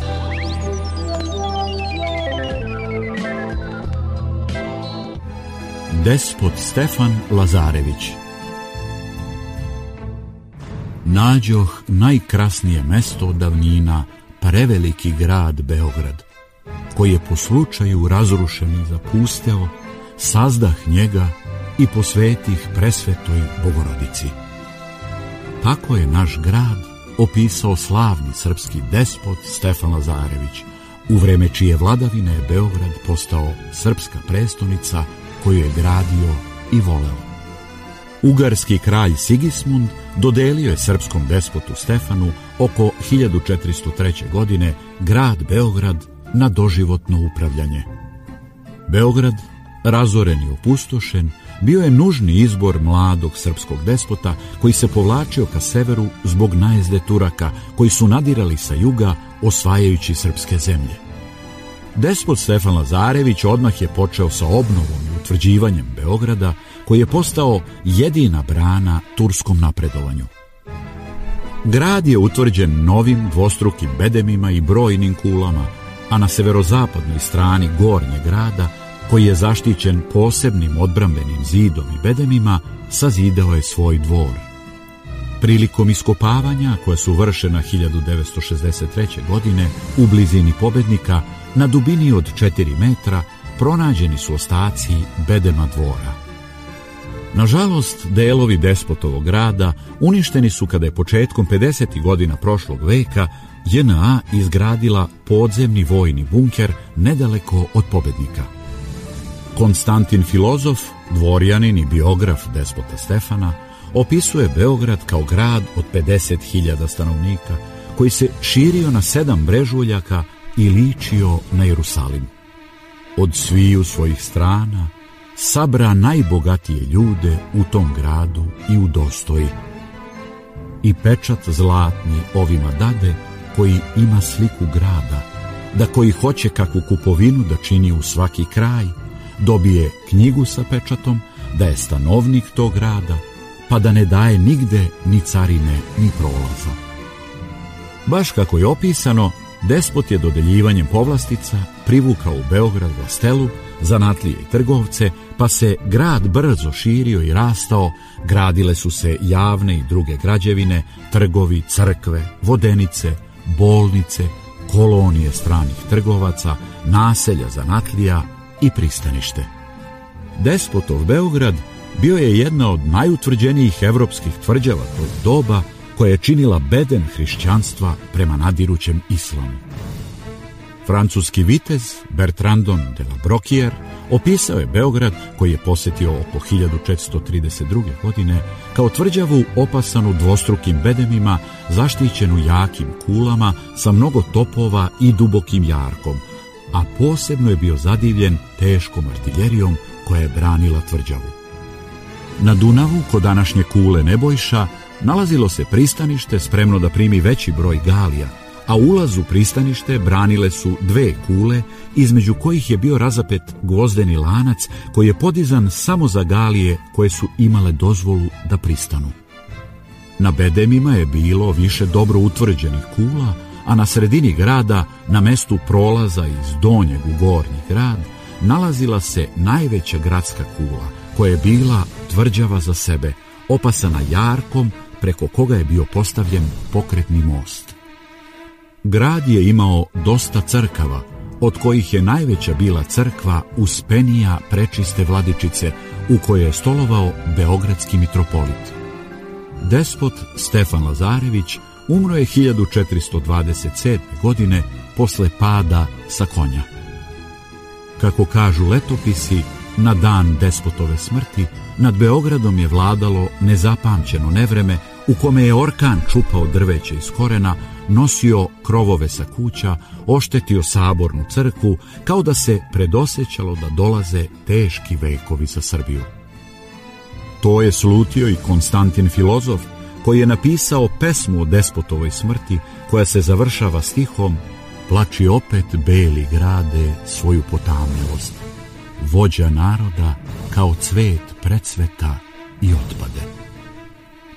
Despot Stefan Lazarević Nađoh najkrasnije mesto davnina, preveliki grad Beograd, koji je po slučaju razrušen i zapusteo, sazdah njega i posvetih presvetoj Bogorodici. Tako je naš grad opisao slavni srpski despot Stefan Lazarević, u vreme čije vladavine je Beograd postao srpska prestonica koju je gradio i voleo. Ugarski kralj Sigismund dodelio je srpskom despotu Stefanu oko 1403. godine grad Beograd na doživotno upravljanje. Beograd, razoren i opustošen, bio je nužni izbor mladog srpskog despota koji se povlačio ka severu zbog najezde Turaka koji su nadirali sa juga osvajajući srpske zemlje. Despot Stefan Lazarević odmah je počeo sa obnovom i utvrđivanjem Beograda koji je postao jedina brana turskom napredovanju. Grad je utvrđen novim dvostrukim bedemima i brojnim kulama, a na severozapadnoj strani gornje grada koji je zaštićen posebnim odbrambenim zidom i bedemima, sazidao je svoj dvor. Prilikom iskopavanja koja su vršena 1963. godine u blizini pobednika, na dubini od 4 metra pronađeni su ostaci bedema dvora. Nažalost, delovi despotovog grada uništeni su kada je početkom 50. godina prošlog veka JNA izgradila podzemni vojni bunker nedaleko od pobednika. Konstantin Filozof, dvorjanin i biograf despota Stefana, opisuje Beograd kao grad od 50.000 stanovnika, koji se širio na sedam brežuljaka i ličio na Jerusalim. Od sviju svojih strana sabra najbogatije ljude u tom gradu i u dostoji. I pečat zlatni ovima dade koji ima sliku grada, da koji hoće kakvu kupovinu da čini u svaki kraj, dobije knjigu sa pečatom, da je stanovnik tog grada, pa da ne daje nigde ni carine ni prolaza. Baš kako je opisano, Despot je dodeljivanjem povlastica privukao u Beograd vlastelu, zanatlije i trgovce, pa se grad brzo širio i rastao, gradile su se javne i druge građevine, trgovi, crkve, vodenice, bolnice, kolonije stranih trgovaca, naselja zanatlija i pristanište. Despotov Beograd bio je jedna od najutvrđenijih evropskih tvrđava tog doba koja je činila beden hrišćanstva prema nadirućem islamu. Francuski vitez Bertrandon de la Broquier opisao je Beograd koji je posjetio oko 1432. godine kao tvrđavu opasanu dvostrukim bedemima, zaštićenu jakim kulama sa mnogo topova i dubokim jarkom, a posebno je bio zadivljen teškom artiljerijom koja je branila tvrđavu. Na Dunavu, kod današnje kule Nebojša, nalazilo se pristanište spremno da primi veći broj galija, a ulaz u pristanište branile su dve kule, između kojih je bio razapet gvozdeni lanac koji je podizan samo za galije koje su imale dozvolu da pristanu. Na bedemima je bilo više dobro utvrđenih kula, a na sredini grada, na mestu prolaza iz donjeg u gornji grad, nalazila se najveća gradska kula, koja je bila tvrđava za sebe, opasana jarkom preko koga je bio postavljen pokretni most. Grad je imao dosta crkava, od kojih je najveća bila crkva Uspenija prečiste vladičice, u kojoj je stolovao beogradski mitropolit. Despot Stefan Lazarević umro je 1427. godine posle pada sa konja. Kako kažu letopisi, na dan despotove smrti nad Beogradom je vladalo nezapamćeno nevreme u kome je orkan čupao drveće iz korena, nosio krovove sa kuća, oštetio sabornu crkvu, kao da se predosećalo da dolaze teški vekovi za Srbiju. To je slutio i Konstantin filozof, koji je napisao pesmu o despotovoj smrti, koja se završava stihom Plači opet beli grade svoju potamljivost. Vođa naroda kao cvet precveta i otpade.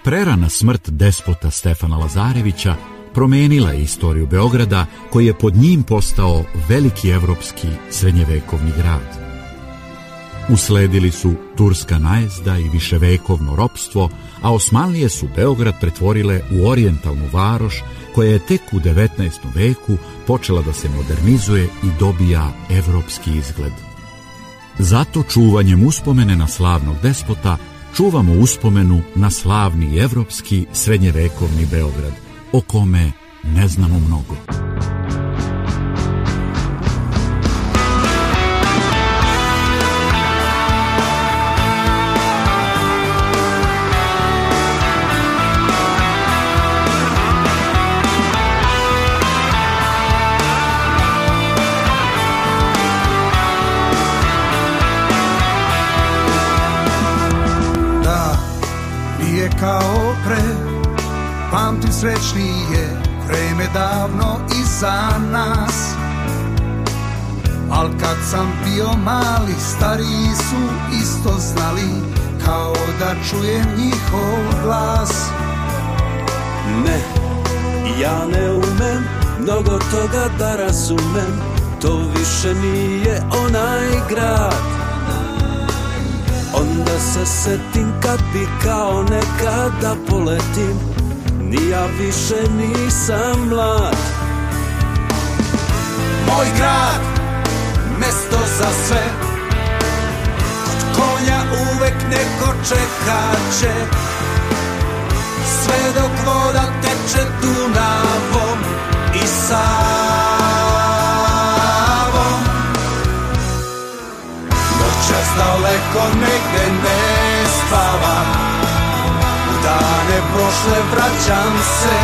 Prerana smrt despota Stefana Lazarevića promenila je istoriju Beograda koji je pod njim postao veliki evropski srednjevekovni grad. Usledili su turska najezda i viševekovno ropstvo, a Osmanlije su Beograd pretvorile u orijentalnu varoš koja je tek u 19. veku počela da se modernizuje i dobija evropski izgled. Zato čuvanjem uspomene na slavnog despota čuvamo uspomenu na slavni evropski srednjevekovni Beograd, o kome ne znamo mnogo. Da, kao pre Pamtim srećnije Vreme davno iza nas. Al kad sam bio mali Stariji su isto znali Kao da čujem njihov glas. Ne, ja ne umem mnogo toga da razumem To više nije onaj grad. Onda se setim kad bi kao nekada poletim Ni ja više nisam mlad. Moj grad, mesto za sve. Kod konja uvek neko čekaće Sve dok voda teče Dunavom i Savom Noćas daleko negde ne spavam dane prošle vraćam se.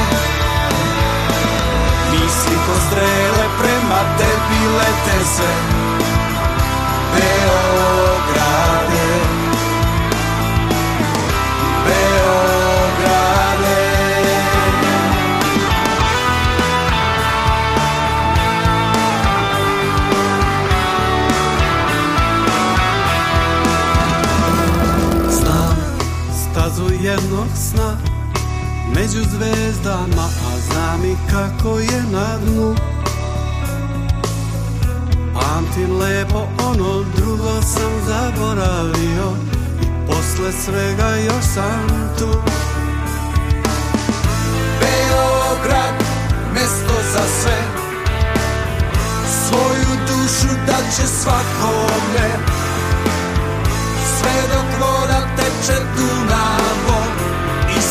Misli ko strele prema tebi lete se. Beograde jednog sna Među zvezdama, a znam i kako je na dnu. Ti lepo, ono drugo sam zaboravio I posle svega još sam tu. Beograd, mesto za sve. Svoju dušu da će svakome. Sve dok voda teče Dunavom i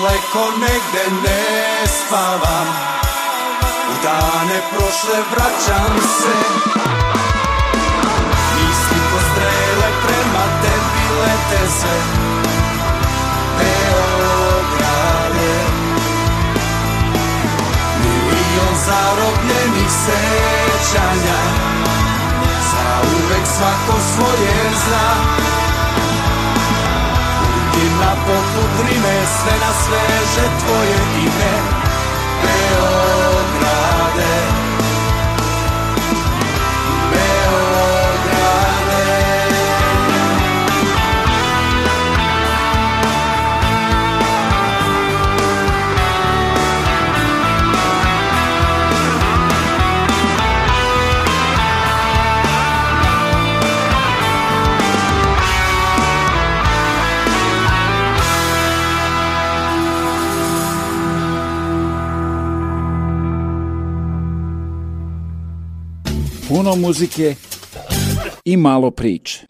daleko negde ne spavam. U dane prošle vraćam se. Misli ko strele prema tebi lete se Beograde. Milion zarobljenih sećanja. Za uvek svako svoje zna. Godina poput rime, sve na sveže tvoje ime. Beograde Puno muzike i malo priče.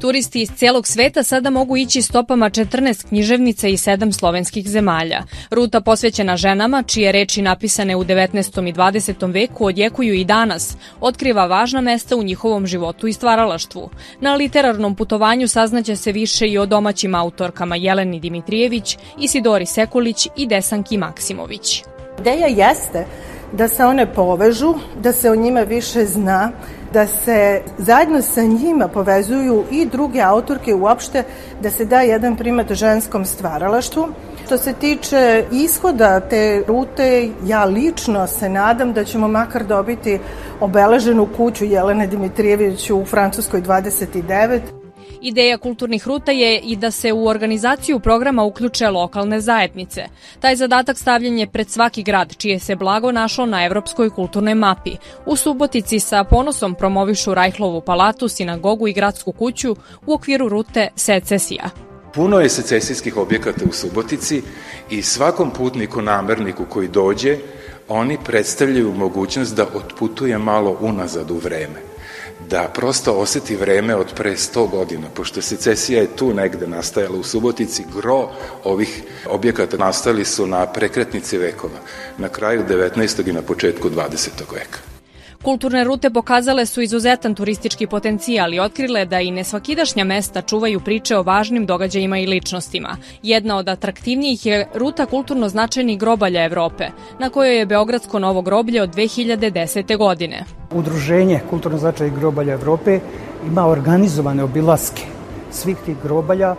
Turisti iz celog sveta sada mogu ići stopama 14 književnica i 7 slovenskih zemalja. Ruta posvećena ženama, čije reči napisane u 19. i 20. veku odjekuju i danas, otkriva važna mesta u njihovom životu i stvaralaštvu. Na literarnom putovanju saznaće se više i o domaćim autorkama Jeleni Dimitrijević, Isidori Sekulić i Desanki Maksimović. Ideja jeste da se one povežu, da se o njima više zna, da se zajedno sa njima povezuju i druge autorke uopšte, da se da jedan primat ženskom stvaralaštvu. Što se tiče ishoda te rute, ja lično se nadam da ćemo makar dobiti obeleženu kuću Jelene Dimitrijević u Francuskoj 29. Ideja kulturnih ruta je i da se u organizaciju programa uključe lokalne zajednice. Taj zadatak stavljen je pred svaki grad, čije se blago našlo na evropskoj kulturnoj mapi. U Subotici sa ponosom promovišu Rajhlovu palatu, sinagogu i gradsku kuću u okviru rute Secesija. Puno je secesijskih objekata u Subotici i svakom putniku, namerniku koji dođe, oni predstavljaju mogućnost da otputuje malo unazad u vreme da prosto oseti vreme od pre 100 godina, pošto secesija je tu negde nastajala u Subotici, gro ovih objekata nastali su na prekretnici vekova, na kraju 19. i na početku 20. veka. Kulturne rute pokazale su izuzetan turistički potencijal i otkrile da i nesvakidašnja mesta čuvaju priče o važnim događajima i ličnostima. Jedna od atraktivnijih je ruta kulturno značajnih grobalja Evrope, na kojoj je Beogradsko novo groblje od 2010. godine. Udruženje kulturno značajnih grobalja Evrope ima organizovane obilaske svih tih grobalja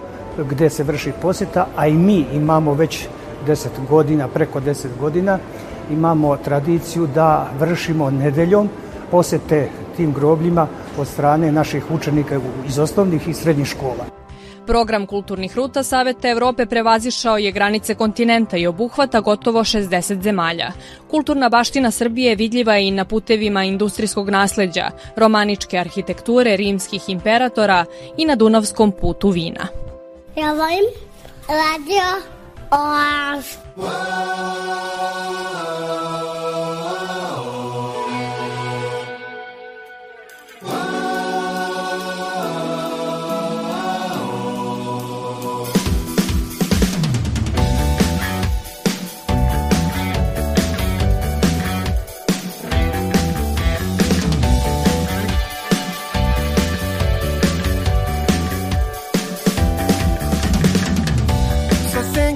gde se vrši posjeta, a i mi imamo već 10 godina, preko 10 godina, imamo tradiciju da vršimo nedeljom posete tim grobljima od strane naših učenika iz osnovnih i srednjih škola. Program kulturnih ruta Saveta Evrope prevazišao je granice kontinenta i obuhvata gotovo 60 zemalja. Kulturna baština Srbije je vidljiva i na putevima industrijskog nasleđa, romaničke arhitekture rimskih imperatora i na Dunavskom putu vina. Ja volim radio Oaz. tobom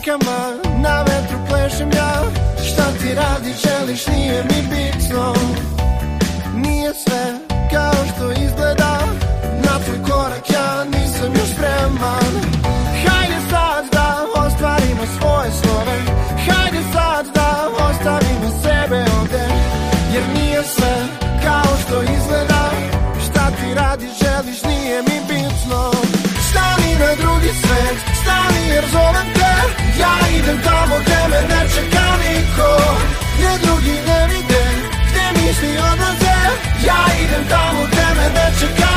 rukama Na vetru plešem ja. Šta ti radi želiš nije mi bitno. Nije sve kao što izgleda. Idem tamo gde me ne čeka niko Gde drugi ne vide Gde misli odlaze. Ja idem tamo gde me ne čeka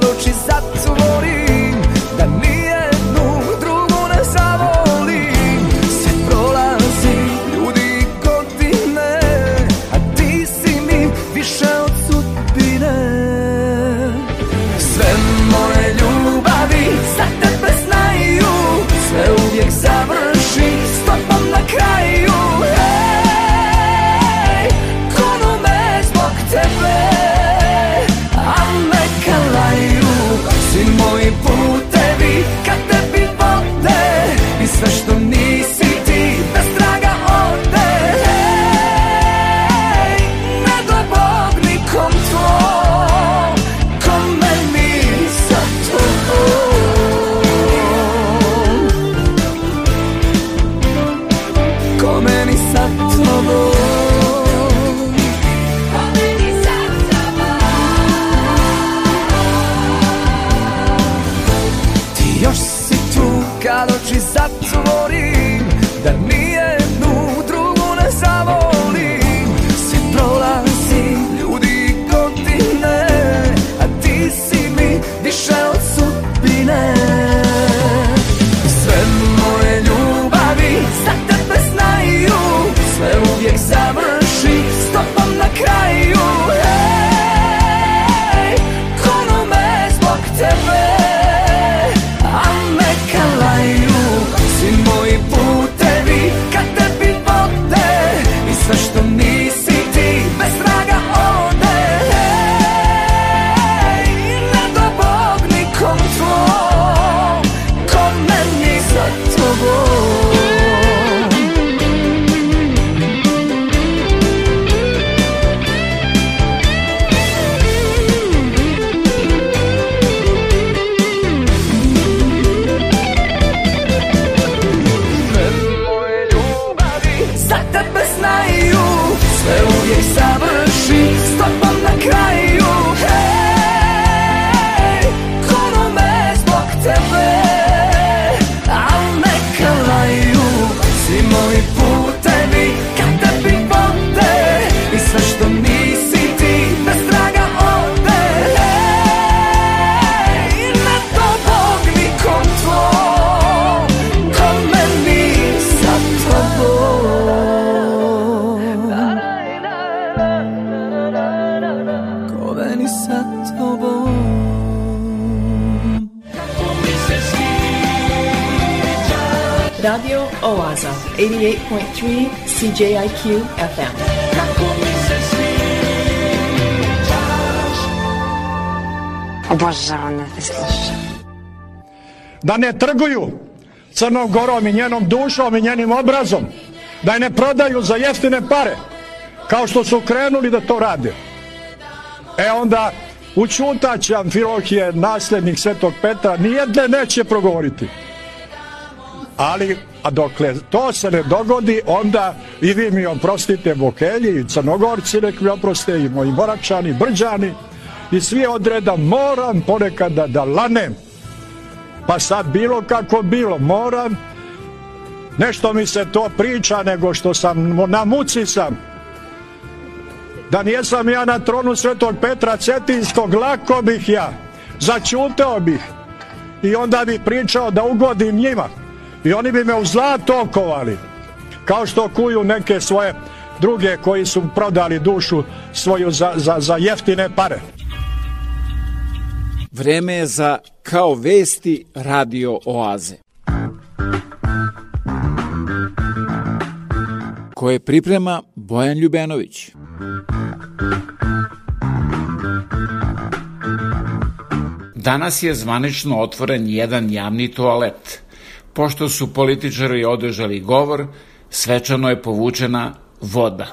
naroči zatvorim ne trguju Crnom Gorom i njenom dušom i njenim obrazom, da je ne prodaju za jeftine pare, kao što su krenuli da to rade. E onda učutaće Amfilohije, naslednik Svetog Petra, nijedne neće progovoriti. Ali, a dokle to se ne dogodi, onda i vi mi oprostite Bokelji, i Crnogorci nek mi oproste, i moji Moračani, Brđani, i svi odreda moram ponekad da, da lanem. Pa sad bilo kako bilo, moram, nešto mi se to priča nego što sam na muci sam. Da nijesam ja na tronu Svetog Petra Cetinskog, lako bih ja, začuteo bih i onda bi pričao da ugodim njima i oni bi me u zlato okovali kao što kuju neke svoje druge koji su prodali dušu svoju za, za, za jeftine pare. Vreme je za Kao vesti radio oaze. Koje priprema Bojan Ljubenović. Danas je zvanično otvoren jedan javni toalet. Pošto su političari održali govor, svečano je povučena voda.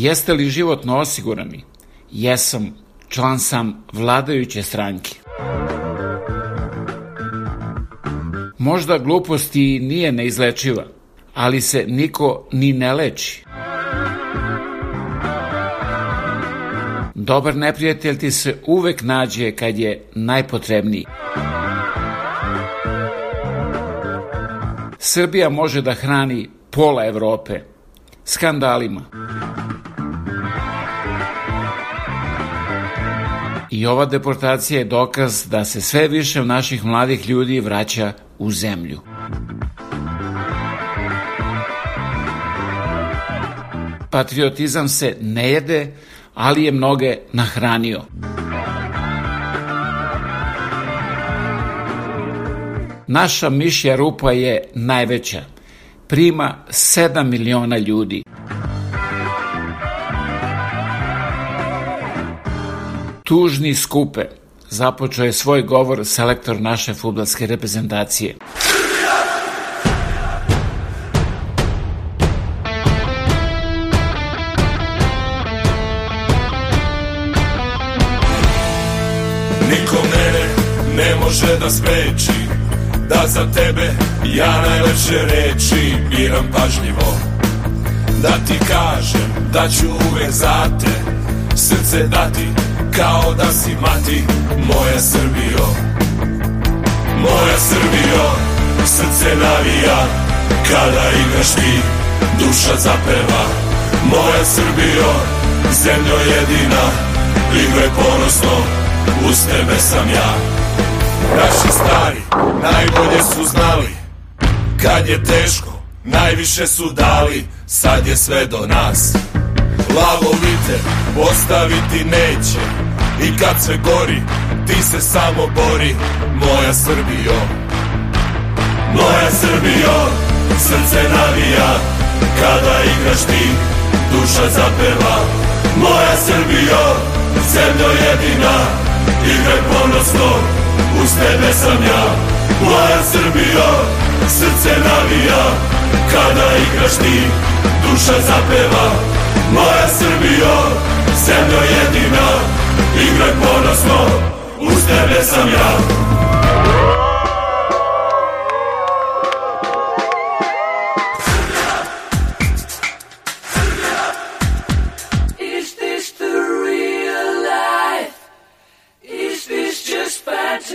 Jeste li životno osigurani? Jesam, član sam vladajuće stranke. Možda glupost i nije neizlečiva, ali se niko ni ne leči. Dobar neprijatelj ti se uvek nađe kad je najpotrebniji. Srbija može da hrani pola Evrope skandalima. I ova deportacija je dokaz da se sve više naših mladih ljudi vraća u zemlju. Patriotizam se ne jede, ali je mnoge nahranio. Naša mišja rupa je najveća. Prima 7 miliona ljudi. Tužni skupe. Započeo je svoj govor selektor naše futbalske reprezentacije. Niko mene ne može da spreči Da za tebe ja najlepše reči biram pažljivo Da ti kažem da ću uvek za te Srce dati kao da si mati Moja Srbijo. Moja Srbijo Srce navija kada igraš ti Duša zapeva. Moja Srbijo Zemljo jedina Igraj ponosno Uz tebe sam ja. Naši stari najbolje su znali Kad je teško Najviše su dali Sad je sve do nas Lavovite postaviti neće. I kad sve gori Ti se samo bori Moja Srbijo. Moja Srbijo Srce navija Kada igraš ti Duša zapeva. Moja Srbijo Zemljo jedina Igraj ponosno Uz tebe sam ja. Moja Srbijo Srce navija Kada igraš ti Duša zapeva Moja Srbijo Zemljo jedina Igraj ponosno Uz tebe sam ja.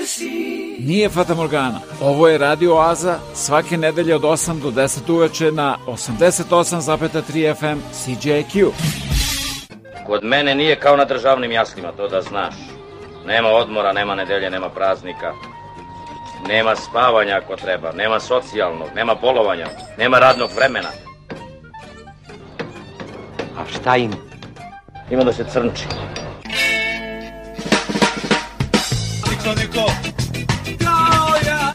Is Nije Fata Morgana. Ovo je Radio Oaza svake nedelje od 8 do 10 uveče na 88,3 FM CJQ. Kod mene nije kao na državnim jaslima, to da znaš. Nema odmora, nema nedelje, nema praznika. Nema spavanja ako treba, nema socijalnog, nema bolovanja, nema radnog vremena. A šta ima? Ima da se crnči.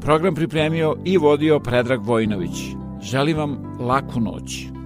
Program pripremio i vodio Predrag Vojnović. Želim vam laku noć.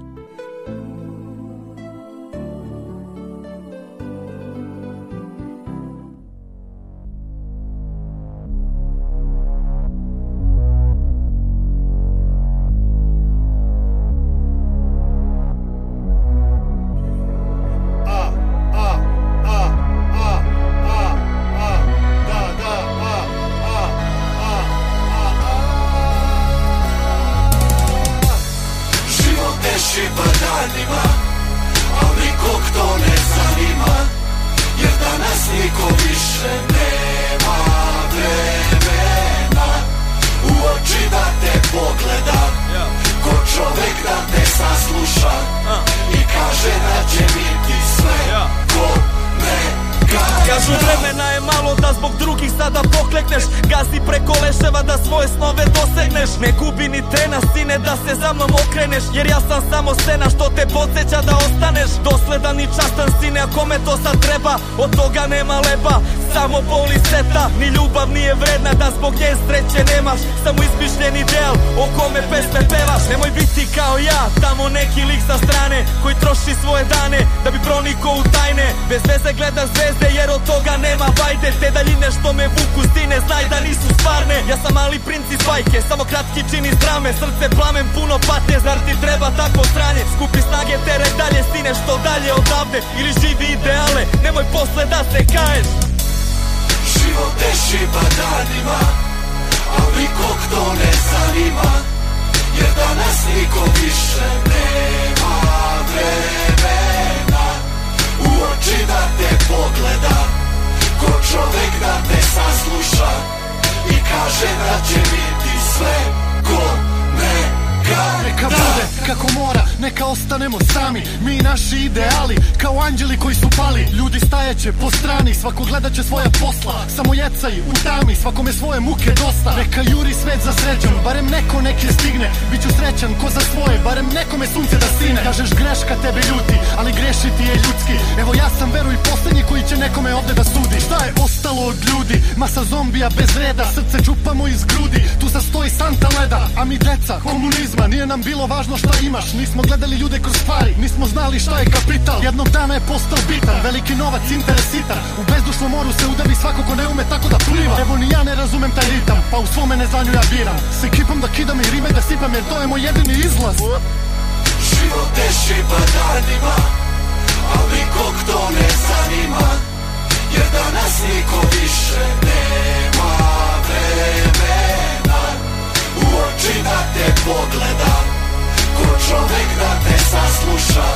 Sasluša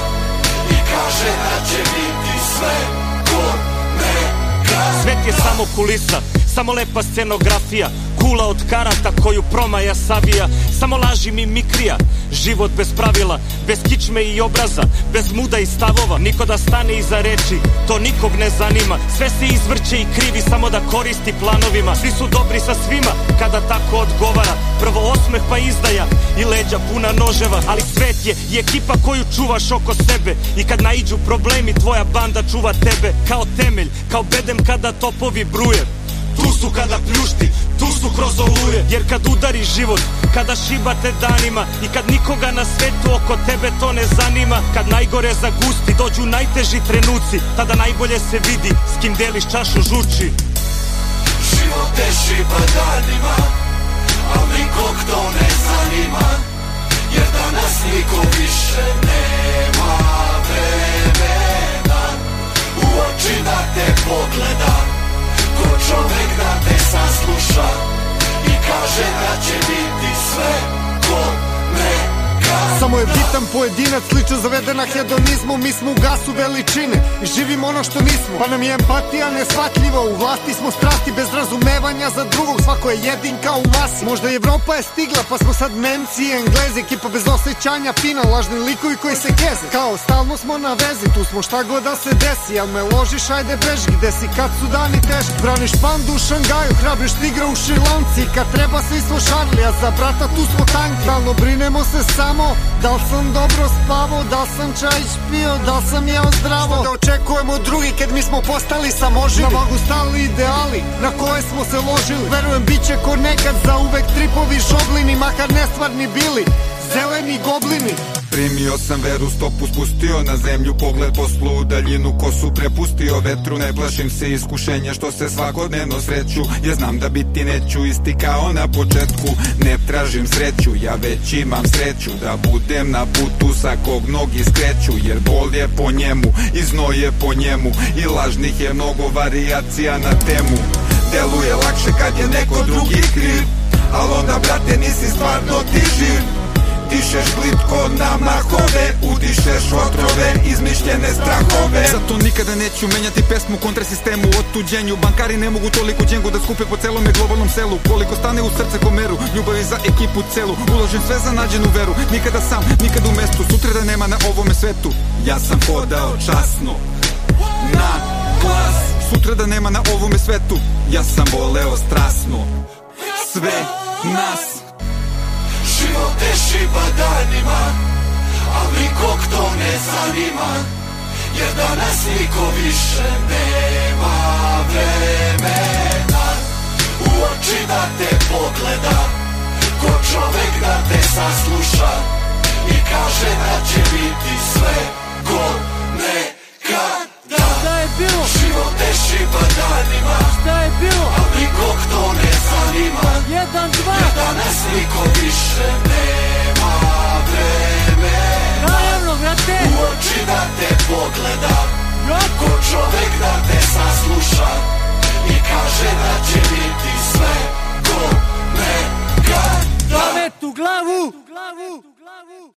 I kaže da će biti sve ko neka Svet je samo kulisa, samo lepa scenografija Kula od karata koju promaja savija. Samo laži mi mikrija Život bez pravila, bez kičme i obraza Bez muda i stavova. Niko da stane iza reči, to nikog ne zanima. Sve se izvrće i krivi samo da koristi planovima. Svi su dobri sa svima kada tako odgovara. Prvo osmeh pa izdaja i leđa puna noževa. Ali svet je i ekipa koju čuvaš oko sebe. I kad naiđu problemi tvoja banda čuva tebe Kao temelj, kao bedem kada topovi bruje. Tu su kada pljušti, tu su kroz oluje Jer kad udari život, kada šibate danima I kad nikoga na svetu oko tebe to ne zanima Kad najgore zagusti, dođu najteži trenuci Tada najbolje se vidi s kim deliš čašu žuči. Život teši pa danima Al nikog to ne zanima Jer danas niko više nema vremena. U oči da te pogleda Ko čovek da te sasluša I kaže da će biti sve ko neka Samo je bitan pojedinac, slično zavedena hedonizmu Mi smo u gasu veličine i živimo ono što nismo. Pa nam je empatija nesvatljiva, u vlasti smo strasti Bez razumevanja za drugog, svako je jedin kao u masi. Možda Evropa je stigla, pa smo sad Nemci i Englezi Ekipa bez osjećanja, fina, lažni likovi koji se keze. Kao stalno smo na vezi, tu smo šta god da se desi Jel me ložiš, ajde beži, gde si kad su dani teški Braniš pandu u Šangaju, hrabriš tigra u Šrilanci Kad treba svi smo šarli, a za brata tu smo tanki. Stalno brinemo se samo Da li sam dobro spavao, da li sam čaj špio, da li sam jeo zdravo. Šta da očekujemo od drugi kad mi smo postali samoživi? Na vagu stali ideali na koje smo se ložili. Verujem bit će ko nekad za uvek tripovi šoblini Makar nestvarni bili, zeleni goblini. Primio sam veru, stopu spustio na zemlju Pogled poslu u daljinu, kosu prepustio vetru Ne plašim se iskušenja što se svakodnevno sreću. Ja znam da biti neću isti kao na početku. Ne tražim sreću, ja već imam sreću Da budem na putu sa kog mnogi skreću Jer bol je po njemu, i znoj je po njemu. I lažnih je mnogo varijacija na temu. Deluje lakše kad je neko drugi kriv Al onda brate nisi stvarno ti živ Dišeš plitko na mahove Udišeš otrove, izmišljene strahove. Zato nikada neću menjati pesmu kontra sistemu. Otuđenju, bankari ne mogu toliko džengu da skupe po celome globalnom selu. Koliko stane u srce komeru, ljubavi za ekipu celu. Uložim sve za nađenu veru, nikada sam, nikada u mestu. Sutra da nema na ovome svetu. Ja sam hodao časno Na glas. Sutra da nema na ovome svetu. Ja sam voleo strasno Sve nas Život teši pa danima Al nikog to ne zanima Jer danas niko više nema vremena. U oči da te pogleda Ko čovek da te sasluša I kaže da će biti sve ko Da, šta je bilo? Život tešiba danima Šta je bilo? A nikog to ne zanima. Jedan, dva. Jer danas niko više nema vreme. Naravno, vrate U oči da te pogleda. Ko čovek da te sasluša I kaže da će biti sve Ko ne gada Pamet u glavu!